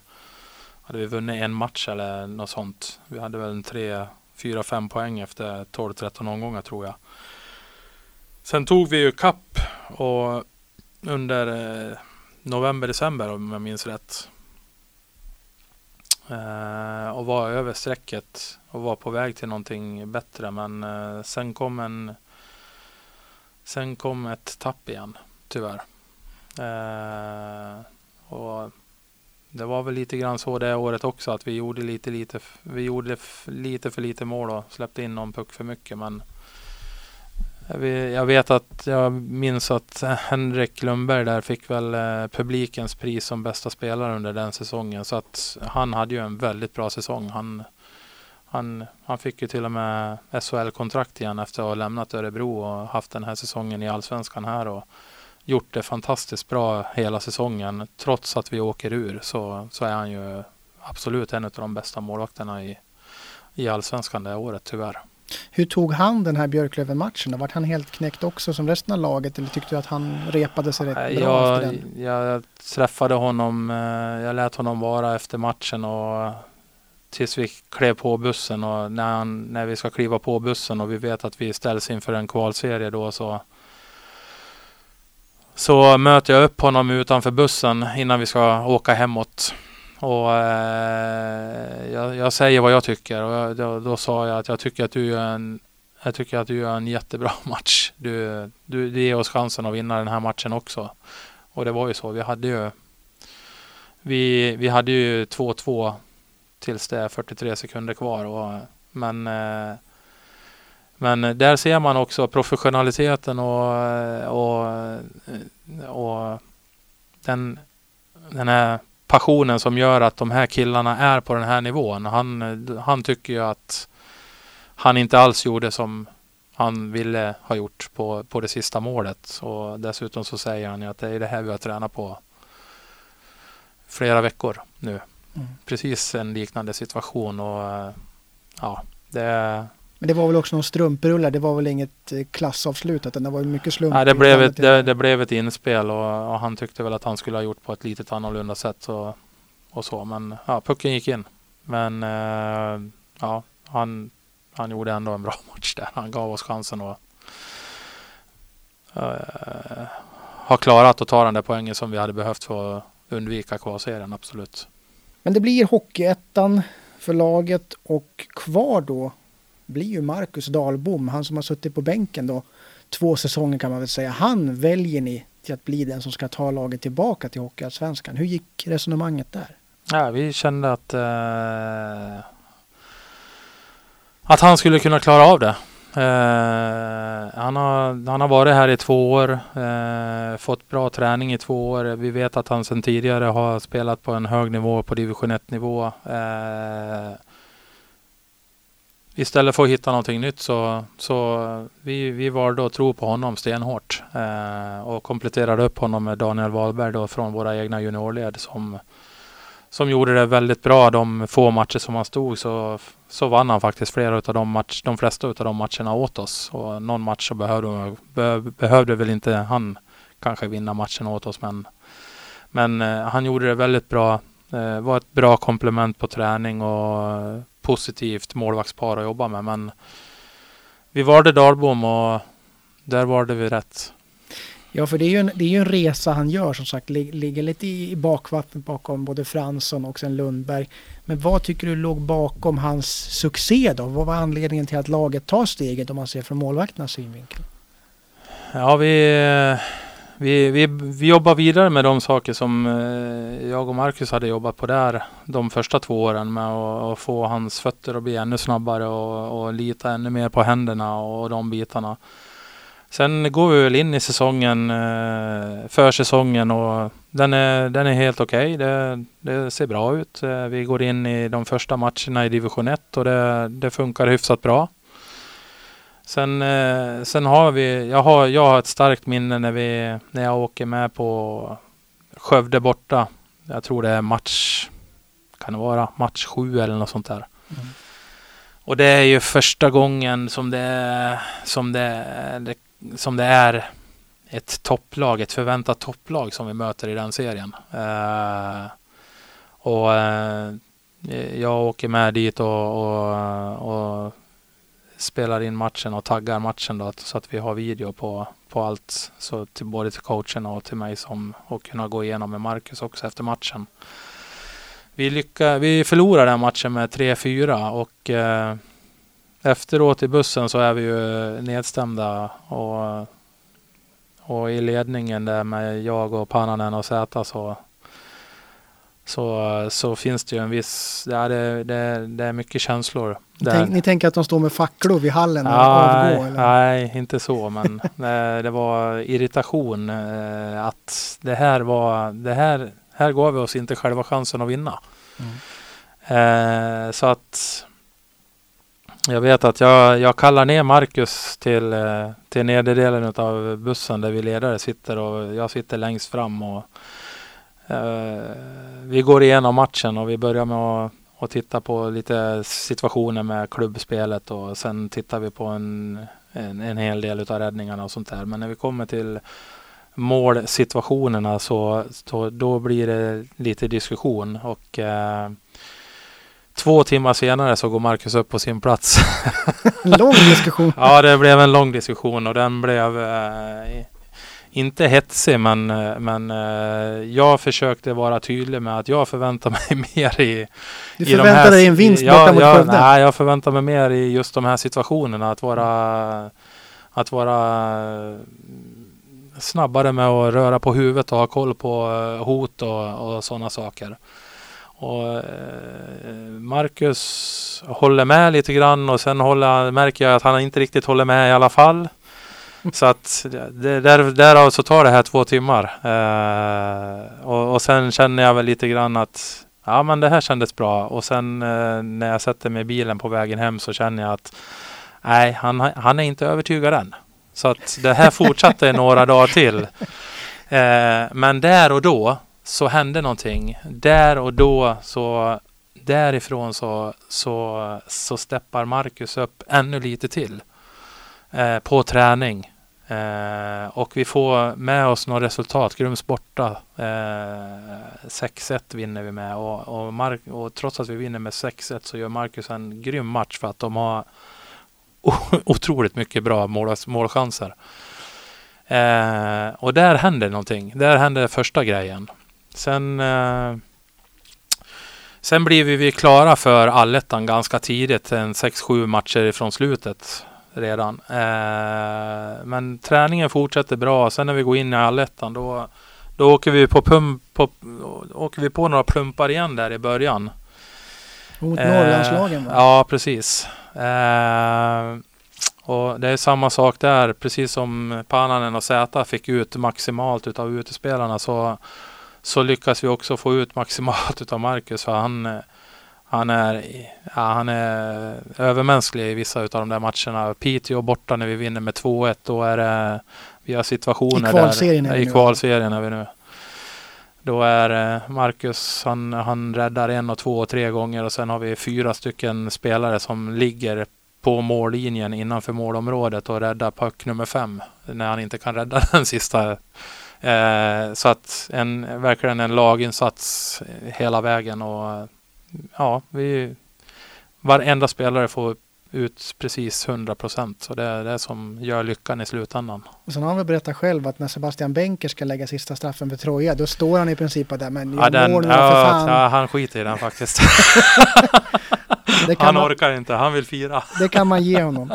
Hade vi vunnit en match eller något sånt. Vi hade väl en 3, 4, 5 poäng efter 12, 13 omgångar tror jag. Sen tog vi ju kapp och under eh, november, december om jag minns rätt. Eh, och var över strecket och var på väg till någonting bättre. Men eh, sen kom en Sen kom ett tapp igen, tyvärr. Eh, och det var väl lite grann så det året också att vi gjorde lite, lite, vi gjorde lite för lite mål och släppte in någon puck för mycket. Men jag vet att jag minns att Henrik Lundberg där fick väl eh, publikens pris som bästa spelare under den säsongen. Så att han hade ju en väldigt bra säsong. Han, han, han fick ju till och med SHL-kontrakt igen efter att ha lämnat Örebro och haft den här säsongen i Allsvenskan här och gjort det fantastiskt bra hela säsongen. Trots att vi åker ur så, så är han ju absolut en av de bästa målvakterna i, i Allsvenskan det året tyvärr. Hur tog han den här Björklöven-matchen? Vart han helt knäckt också som resten av laget eller tyckte du att han repade sig rätt bra jag, efter den? Jag träffade honom, eh, jag lät honom vara efter matchen och tills vi klev på bussen och när, han, när vi ska kliva på bussen och vi vet att vi ställs inför en kvalserie då så så möter jag upp honom utanför bussen innan vi ska åka hemåt. Och eh, jag, jag, säger vad jag tycker och jag, då, då, sa jag att jag tycker att du gör en jag tycker att du gör en jättebra match. Du, du, du ger oss chansen att vinna den här matchen också. Och det var ju så. Vi hade ju vi, vi hade ju 2-2 tills det är 43 sekunder kvar. Och, men, eh, men där ser man också professionaliteten och, och, och den, den här passionen som gör att de här killarna är på den här nivån. Han, han tycker ju att han inte alls gjorde som han ville ha gjort på, på det sista målet. Och dessutom så säger han ju att det är det här vi har tränat på flera veckor nu. Mm. Precis en liknande situation och ja, det men det var väl också någon strumprullar, det var väl inget eh, klassavslut utan det var mycket slump. Nej, det, blev ett, det, det, blev ett inspel och, och, han tyckte väl att han skulle ha gjort på ett litet annorlunda sätt. Så och så. Men ja, pucken gick in. Men eh, ja, han, han gjorde ändå en bra match där. Han gav oss chansen att eh, ha klarat att ta den där poängen som vi hade behövt för att undvika kvalserien, absolut. Men det blir Hockeyettan för laget och kvar då blir ju Marcus Dahlbom, han som har suttit på bänken då två säsonger kan man väl säga. Han väljer ni till att bli den som ska ta laget tillbaka till Hockeyallsvenskan. Hur gick resonemanget där? Ja, vi kände att eh, att han skulle kunna klara av det. Eh, han, har, han har varit här i två år, eh, fått bra träning i två år. Vi vet att han sedan tidigare har spelat på en hög nivå, på division 1 nivå. Eh, Istället för att hitta någonting nytt så, så vi, vi valde att tro på honom stenhårt eh, och kompletterade upp honom med Daniel Wahlberg då från våra egna juniorled som som gjorde det väldigt bra de få matcher som han stod så, så vann han faktiskt flera av de match, de flesta av de matcherna åt oss. Och någon match så behövde, be, behövde väl inte han kanske vinna matchen åt oss men, men eh, han gjorde det väldigt bra. Eh, var ett bra komplement på träning och positivt målvaktspar att jobba med men vi valde Dalbom och där valde vi rätt. Ja, för det är ju en, det är ju en resa han gör som sagt. Ligger lite i bakvattnet bakom både Fransson och sen Lundberg. Men vad tycker du låg bakom hans succé då? Vad var anledningen till att laget tar steget om man ser från målvakternas synvinkel? Ja, vi, vi, vi, vi jobbar vidare med de saker som eh, jag och Marcus hade jobbat på där de första två åren med att få hans fötter att bli ännu snabbare och, och lita ännu mer på händerna och de bitarna. Sen går vi väl in i säsongen, eh, försäsongen och den är, den är helt okej. Okay. Det, det, ser bra ut. Eh, vi går in i de första matcherna i division 1 och det, det funkar hyfsat bra. Sen, eh, sen har vi, jag har, jag har ett starkt minne när, vi, när jag åker med på Skövde borta. Jag tror det är match, kan det vara match sju eller något sånt där. Mm. Och det är ju första gången som det, som det, det som det är ett topplag, ett förväntat topplag som vi möter i den serien. Uh, och uh, jag åker med dit och, och, och, spelar in matchen och taggar matchen då, så att vi har video på, på allt. Så till, både till coachen och till mig som och kunna gå igenom med Marcus också efter matchen. Vi, lycka, vi förlorade den matchen med 3-4 och eh, efteråt i bussen så är vi ju nedstämda och, och i ledningen där med jag och Pananen och Zäta så, så, så finns det ju en viss, ja, det, det, det är mycket känslor. Tänk, ni tänker att de står med facklor vid hallen och ja, avgår? Nej, inte så, men det, det, var irritation eh, att det här var, det här, här gav vi oss inte själva chansen att vinna. Mm. Eh, så att jag vet att jag, jag kallar ner Marcus till, eh, till nederdelen av bussen där vi ledare sitter och jag sitter längst fram. Och, vi går igenom matchen och vi börjar med att, att titta på lite situationer med klubbspelet och sen tittar vi på en, en, en hel del av räddningarna och sånt där. Men när vi kommer till målsituationerna så, så då blir det lite diskussion och uh, Två timmar senare så går Marcus upp på sin plats. lång diskussion. ja, det blev en lång diskussion och den blev eh, inte hetsig men, eh, men eh, jag försökte vara tydlig med att jag förväntar mig mer i... Du i förväntar här, dig en vinst ja, borta mot ja, Skövde? Nej, jag förväntar mig mer i just de här situationerna. Att vara, att vara snabbare med att röra på huvudet och ha koll på eh, hot och, och sådana saker. Och eh, Marcus håller med lite grann och sen håller, märker jag att han inte riktigt håller med i alla fall. Så att det, där, därav så tar det här två timmar. Eh, och, och sen känner jag väl lite grann att ja men det här kändes bra. Och sen eh, när jag sätter mig i bilen på vägen hem så känner jag att nej, han, han är inte övertygad än. Så att det här fortsatte några dagar till. Eh, men där och då så hände någonting. Där och då så därifrån så, så, så steppar Marcus upp ännu lite till eh, på träning. Eh, och vi får med oss några resultat. Grums borta. Eh, 6-1 vinner vi med. Och, och, Mark, och trots att vi vinner med 6-1 så gör Marcus en grym match för att de har otroligt mycket bra mål, målchanser. Eh, och där händer någonting. Där händer första grejen. Sen, eh, sen blir vi klara för allettan ganska tidigt, en 6-7 matcher ifrån slutet redan. Eh, men träningen fortsätter bra. Sen när vi går in i allettan då, då åker vi på, pump, på, åker vi på några plumpar igen där i början. Mot eh, Norrlandslagen va? Ja, precis. Eh, och det är samma sak där, precis som Pananen och Zäta fick ut maximalt utav utespelarna så så lyckas vi också få ut maximalt av Marcus. För han, han, är, ja, han är övermänsklig i vissa av de där matcherna. Piteå borta när vi vinner med 2-1. Då är det, vi har situationer I kvalserien där. Är I kvalserien är vi nu. Då är Marcus, han, han räddar en och två och tre gånger och sen har vi fyra stycken spelare som ligger på mållinjen innanför målområdet och räddar puck nummer fem när han inte kan rädda den sista Eh, så att en, verkligen en laginsats hela vägen och ja, vi, varenda spelare får ut precis 100 procent. Så det är det som gör lyckan i slutändan. Och sen har han väl berättat själv att när Sebastian Benker ska lägga sista straffen för Troja, då står han i princip där, men Ja, den, nu ja, för fan. ja, han skiter i den faktiskt. Han man, orkar inte, han vill fira. det kan man ge honom.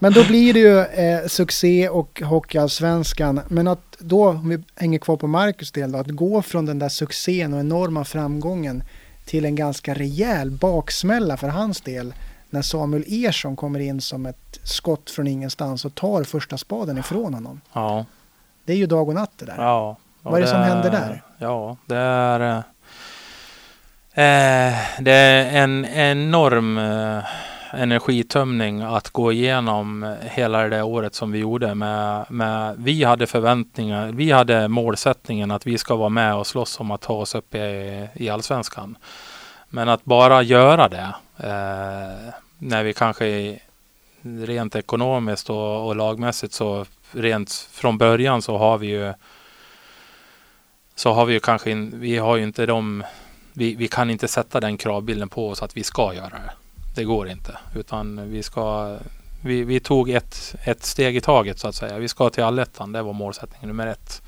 Men då blir det ju eh, succé och Hockeyallsvenskan. Men att då, om vi hänger kvar på Marcus del då, att gå från den där succén och enorma framgången till en ganska rejäl baksmälla för hans del när Samuel Ersson kommer in som ett skott från ingenstans och tar första spaden ifrån honom. Ja, Det är ju dag och natt det där. ja. Vad är det som händer där? Ja, det är... eh, Eh, det är en enorm eh, energitömning att gå igenom hela det året som vi gjorde. Med, med, vi hade förväntningar, vi hade målsättningen att vi ska vara med och slåss om att ta oss upp i, i allsvenskan. Men att bara göra det eh, när vi kanske rent ekonomiskt och, och lagmässigt så rent från början så har vi ju så har vi ju kanske in, vi har ju inte de vi, vi kan inte sätta den kravbilden på oss att vi ska göra det. Det går inte. Utan vi ska vi, vi tog ett, ett steg i taget så att säga. Vi ska till allettan. Det var målsättningen nummer ett.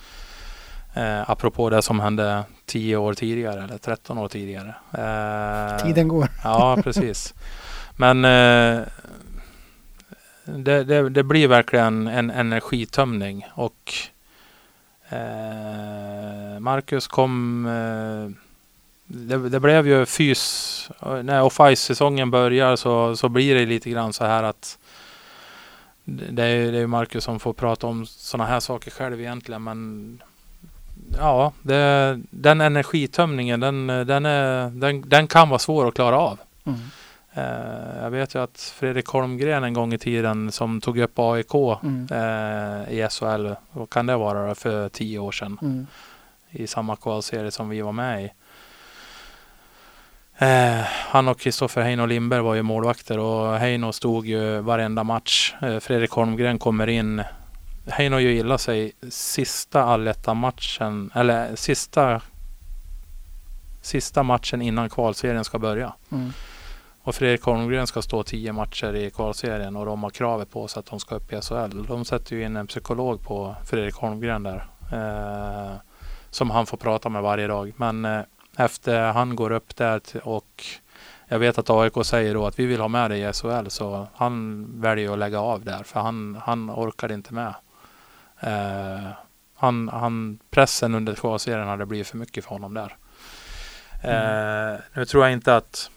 Eh, apropå det som hände 10 år tidigare eller 13 år tidigare. Eh, Tiden går. Ja, precis. Men eh, det, det, det blir verkligen en energitömning och eh, Marcus kom eh, det, det, blev ju fys när off-ice-säsongen börjar så, så blir det lite grann så här att det är, det är Marcus som får prata om sådana här saker själv egentligen men ja, det, den energitömningen den, den, är, den, den kan vara svår att klara av. Mm. Eh, jag vet ju att Fredrik Holmgren en gång i tiden som tog upp AIK Mm. eh, i SHL, vad kan det vara då, för tio år sedan? Mm. I samma kvalserie som vi var med i. Eh, han och Kristoffer Heino Lindberg var ju målvakter och Heino stod ju varenda match. Eh, Fredrik Holmgren kommer in. Heino ju illa sig sista allettan-matchen, eller sista sista matchen innan kvalserien ska börja. Mm. Och Fredrik Holmgren ska stå tio matcher i kvalserien och de har kravet på sig att de ska upp i SHL. De sätter ju in en psykolog på Fredrik Holmgren där. Eh, som han får prata med varje dag. Men eh, efter han går upp där och jag vet att AIK säger då att vi vill ha med dig i SHL så han väljer att lägga av där för han, han orkade inte med. Eh, han, han, pressen under kvalserien hade blivit för mycket för honom där. Eh, nu tror jag inte att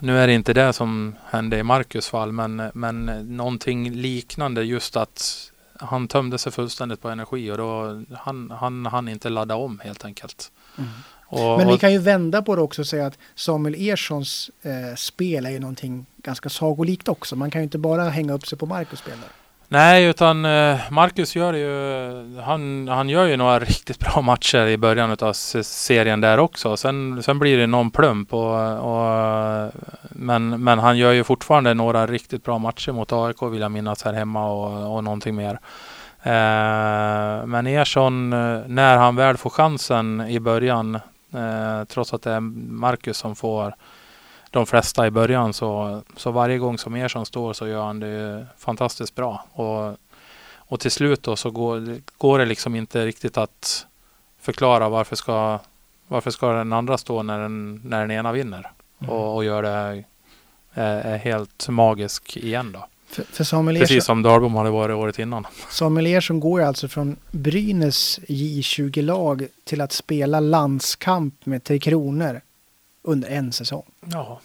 nu är det inte det som hände i Marcus fall men, men någonting liknande just att han tömde sig fullständigt på energi och då han, han, han inte ladda om helt enkelt. Mm. Och, Men vi kan ju vända på det också och säga att Samuel Erssons eh, spel är ju någonting ganska sagolikt också. Man kan ju inte bara hänga upp sig på Marcus spel där. Nej, utan eh, Marcus gör ju, han, han gör ju några riktigt bra matcher i början av serien där också. Sen, sen blir det någon plump och, och, men, men han gör ju fortfarande några riktigt bra matcher mot AIK vill jag minnas här hemma och, och någonting mer. Eh, men Ersson, eh, när han väl får chansen i början, eh, trots att det är Marcus som får de flesta i början så, så varje gång som Ersson står så gör han det fantastiskt bra. Och, och till slut då så går, går det liksom inte riktigt att förklara varför ska, varför ska den andra stå när den, när den ena vinner. Mm. Och, och gör det är, är helt magisk igen då. För, för Samuel, Precis Ersson, som Darbom hade varit året innan. Samuel Ersson går ju alltså från Brynäs J20-lag till att spela landskamp med Tre Kronor under en säsong. Ja.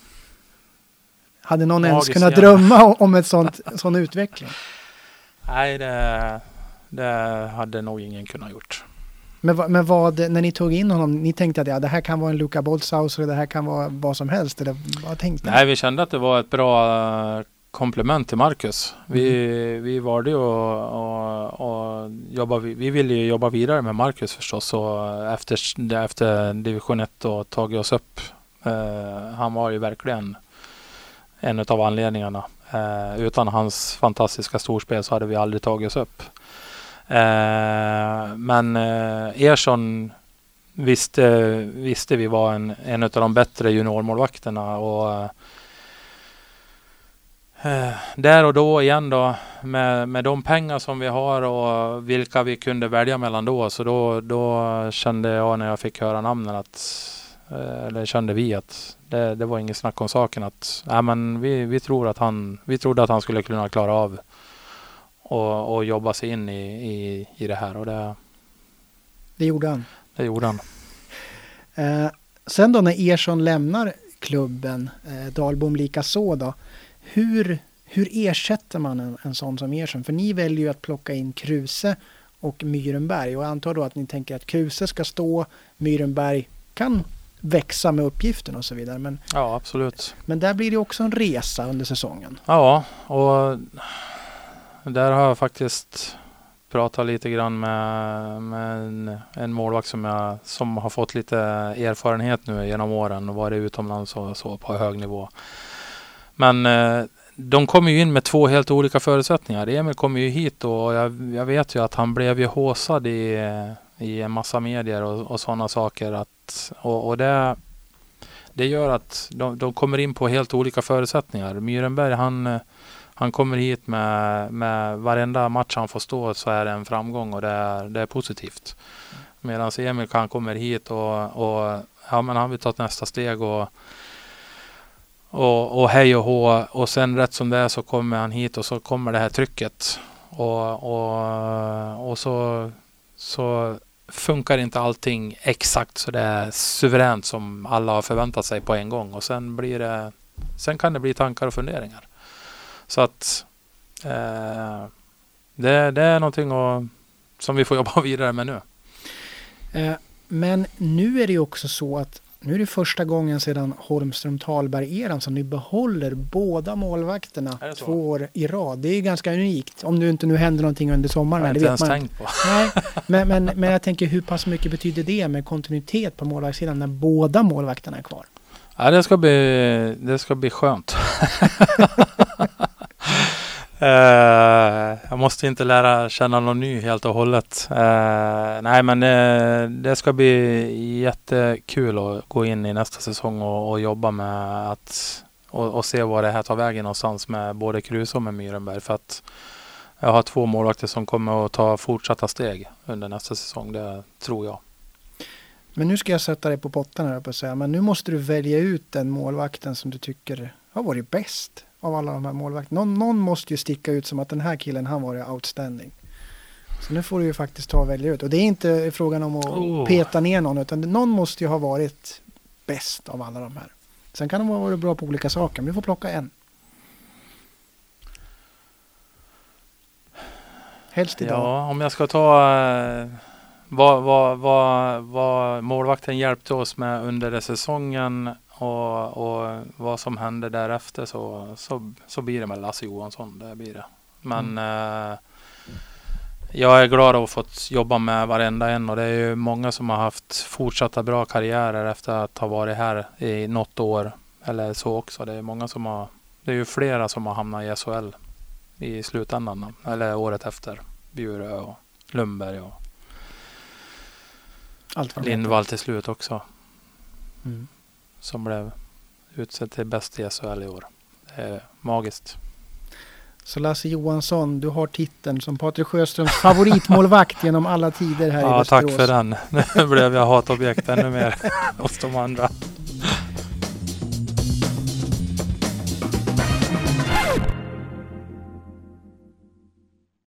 Hade någon ens Magiskt kunnat igen. drömma om ett sånt, sån utveckling? Nej, det, det hade nog ingen kunnat gjort. Men, men vad, när ni tog in honom, ni tänkte att ja, det här kan vara en Luka Boltzhauser, det här kan vara vad som helst, eller vad tänkte ni? Nej, vi kände att det var ett bra komplement till Marcus. Vi, Mm. vi valde ju att och, och jobba, vi vi ville ju jobba vidare med Marcus förstås och efter, efter division 1 och tagit oss upp. Eh, han var ju verkligen en av anledningarna. Eh, utan hans fantastiska storspel så hade vi aldrig tagit oss upp. Eh, men Ersson visste, visste vi var en, en av de bättre juniormålvakterna och där och då igen då med, med de pengar som vi har och vilka vi kunde välja mellan då. Så då, då kände jag när jag fick höra namnen att eh, eller kände vi att det, det var inget snack om saken att nej, men vi, vi, tror att han, vi trodde att han skulle kunna klara av och, och jobba sig in i, i, i det här och det, det gjorde han. Det gjorde han. Eh, sen då när Ersson lämnar klubben, eh, Dalbom lika så då. Hur, hur ersätter man en, en sån som Ersson? För ni väljer ju att plocka in Kruse och Myrenberg och jag antar då att ni tänker att Kruse ska stå, Myrenberg kan växa med uppgiften och så vidare. Men, ja, absolut. Men där blir det också en resa under säsongen. Ja, och där har jag faktiskt pratat lite grann med, med en, en målvakt som, jag, som har fått lite erfarenhet nu genom åren och varit utomlands och så på hög nivå. Men eh, de kommer ju in med två helt olika förutsättningar. Emil kommer ju hit och jag, jag vet ju att han blev ju håsad i, i en massa medier och, och sådana saker. Att, och, och det, det gör att de, de kommer in på helt olika förutsättningar. Myrenberg han han kommer hit med, med varenda match han får stå så är det en framgång och det är, det är positivt. Medan Emil han kommer hit och, och ja, men han vill ta ett nästa steg och, och, och hej och hå. Och sen rätt som det är så kommer han hit och så kommer det här trycket. Och, och, och så, så funkar inte allting exakt så det är suveränt som alla har förväntat sig på en gång. Och sen blir det Sen kan det bli tankar och funderingar. Så att eh, det, det, är någonting och, som vi får jobba vidare med nu. Eh, men nu är det ju också så att nu är det första gången sedan Holmström Talberg-eran som ni behåller båda målvakterna två år i rad. Det är ganska unikt. Om det inte nu händer någonting under sommaren. Jag det vet man tänkt på. Nej, men, men, men jag tänker hur pass mycket betyder det med kontinuitet på målvaktssidan när båda målvakterna är kvar? Ja, det ska bli, det ska bli skönt. Uh, jag måste inte lära känna någon ny helt och hållet. Uh, nej men det, det ska bli jättekul att gå in i nästa säsong och, och jobba med att och, och, se vad det här tar vägen någonstans med både Kruse och med Myrenberg. För att jag har två målvakter som kommer att ta fortsatta steg under nästa säsong. Det tror jag. Men nu ska jag sätta dig på pottan här på att säga. Men nu måste du välja ut den målvakten som du tycker har varit bäst av alla de här målvakterna. Någon, någon måste ju sticka ut som att den här killen, han var outstanding. Så nu får du ju faktiskt ta och välja ut. Och det är inte frågan om att oh. peta ner någon, utan någon måste ju ha varit bäst av alla de här. Sen kan de ha varit bra på olika saker, men vi får plocka en. Helst idag. Ja, om jag ska ta eh, vad, vad, vad, vad målvakten hjälpte oss med under säsongen och, och vad som hände därefter så, så, så blir det med Lasse Johansson. Det blir det. Men mm. eh, jag är glad att ha fått jobba med varenda en och det är ju många som har haft fortsatta bra karriärer efter att ha varit här i något år eller så också. Det är många som har, det är ju flera som har hamnat i SHL i slutändan eller året efter. Bjurö och Lundberg och Allt Lindvall till slut också. Mm som blev utsedd till bäst i SHL i år. Det är magiskt. Så Lasse Johansson, du har titeln som Patrik Sjöströms favoritmålvakt genom alla tider här ja, i Västerås. Ja, tack för den. Nu blev jag hatobjekt ännu mer hos de andra.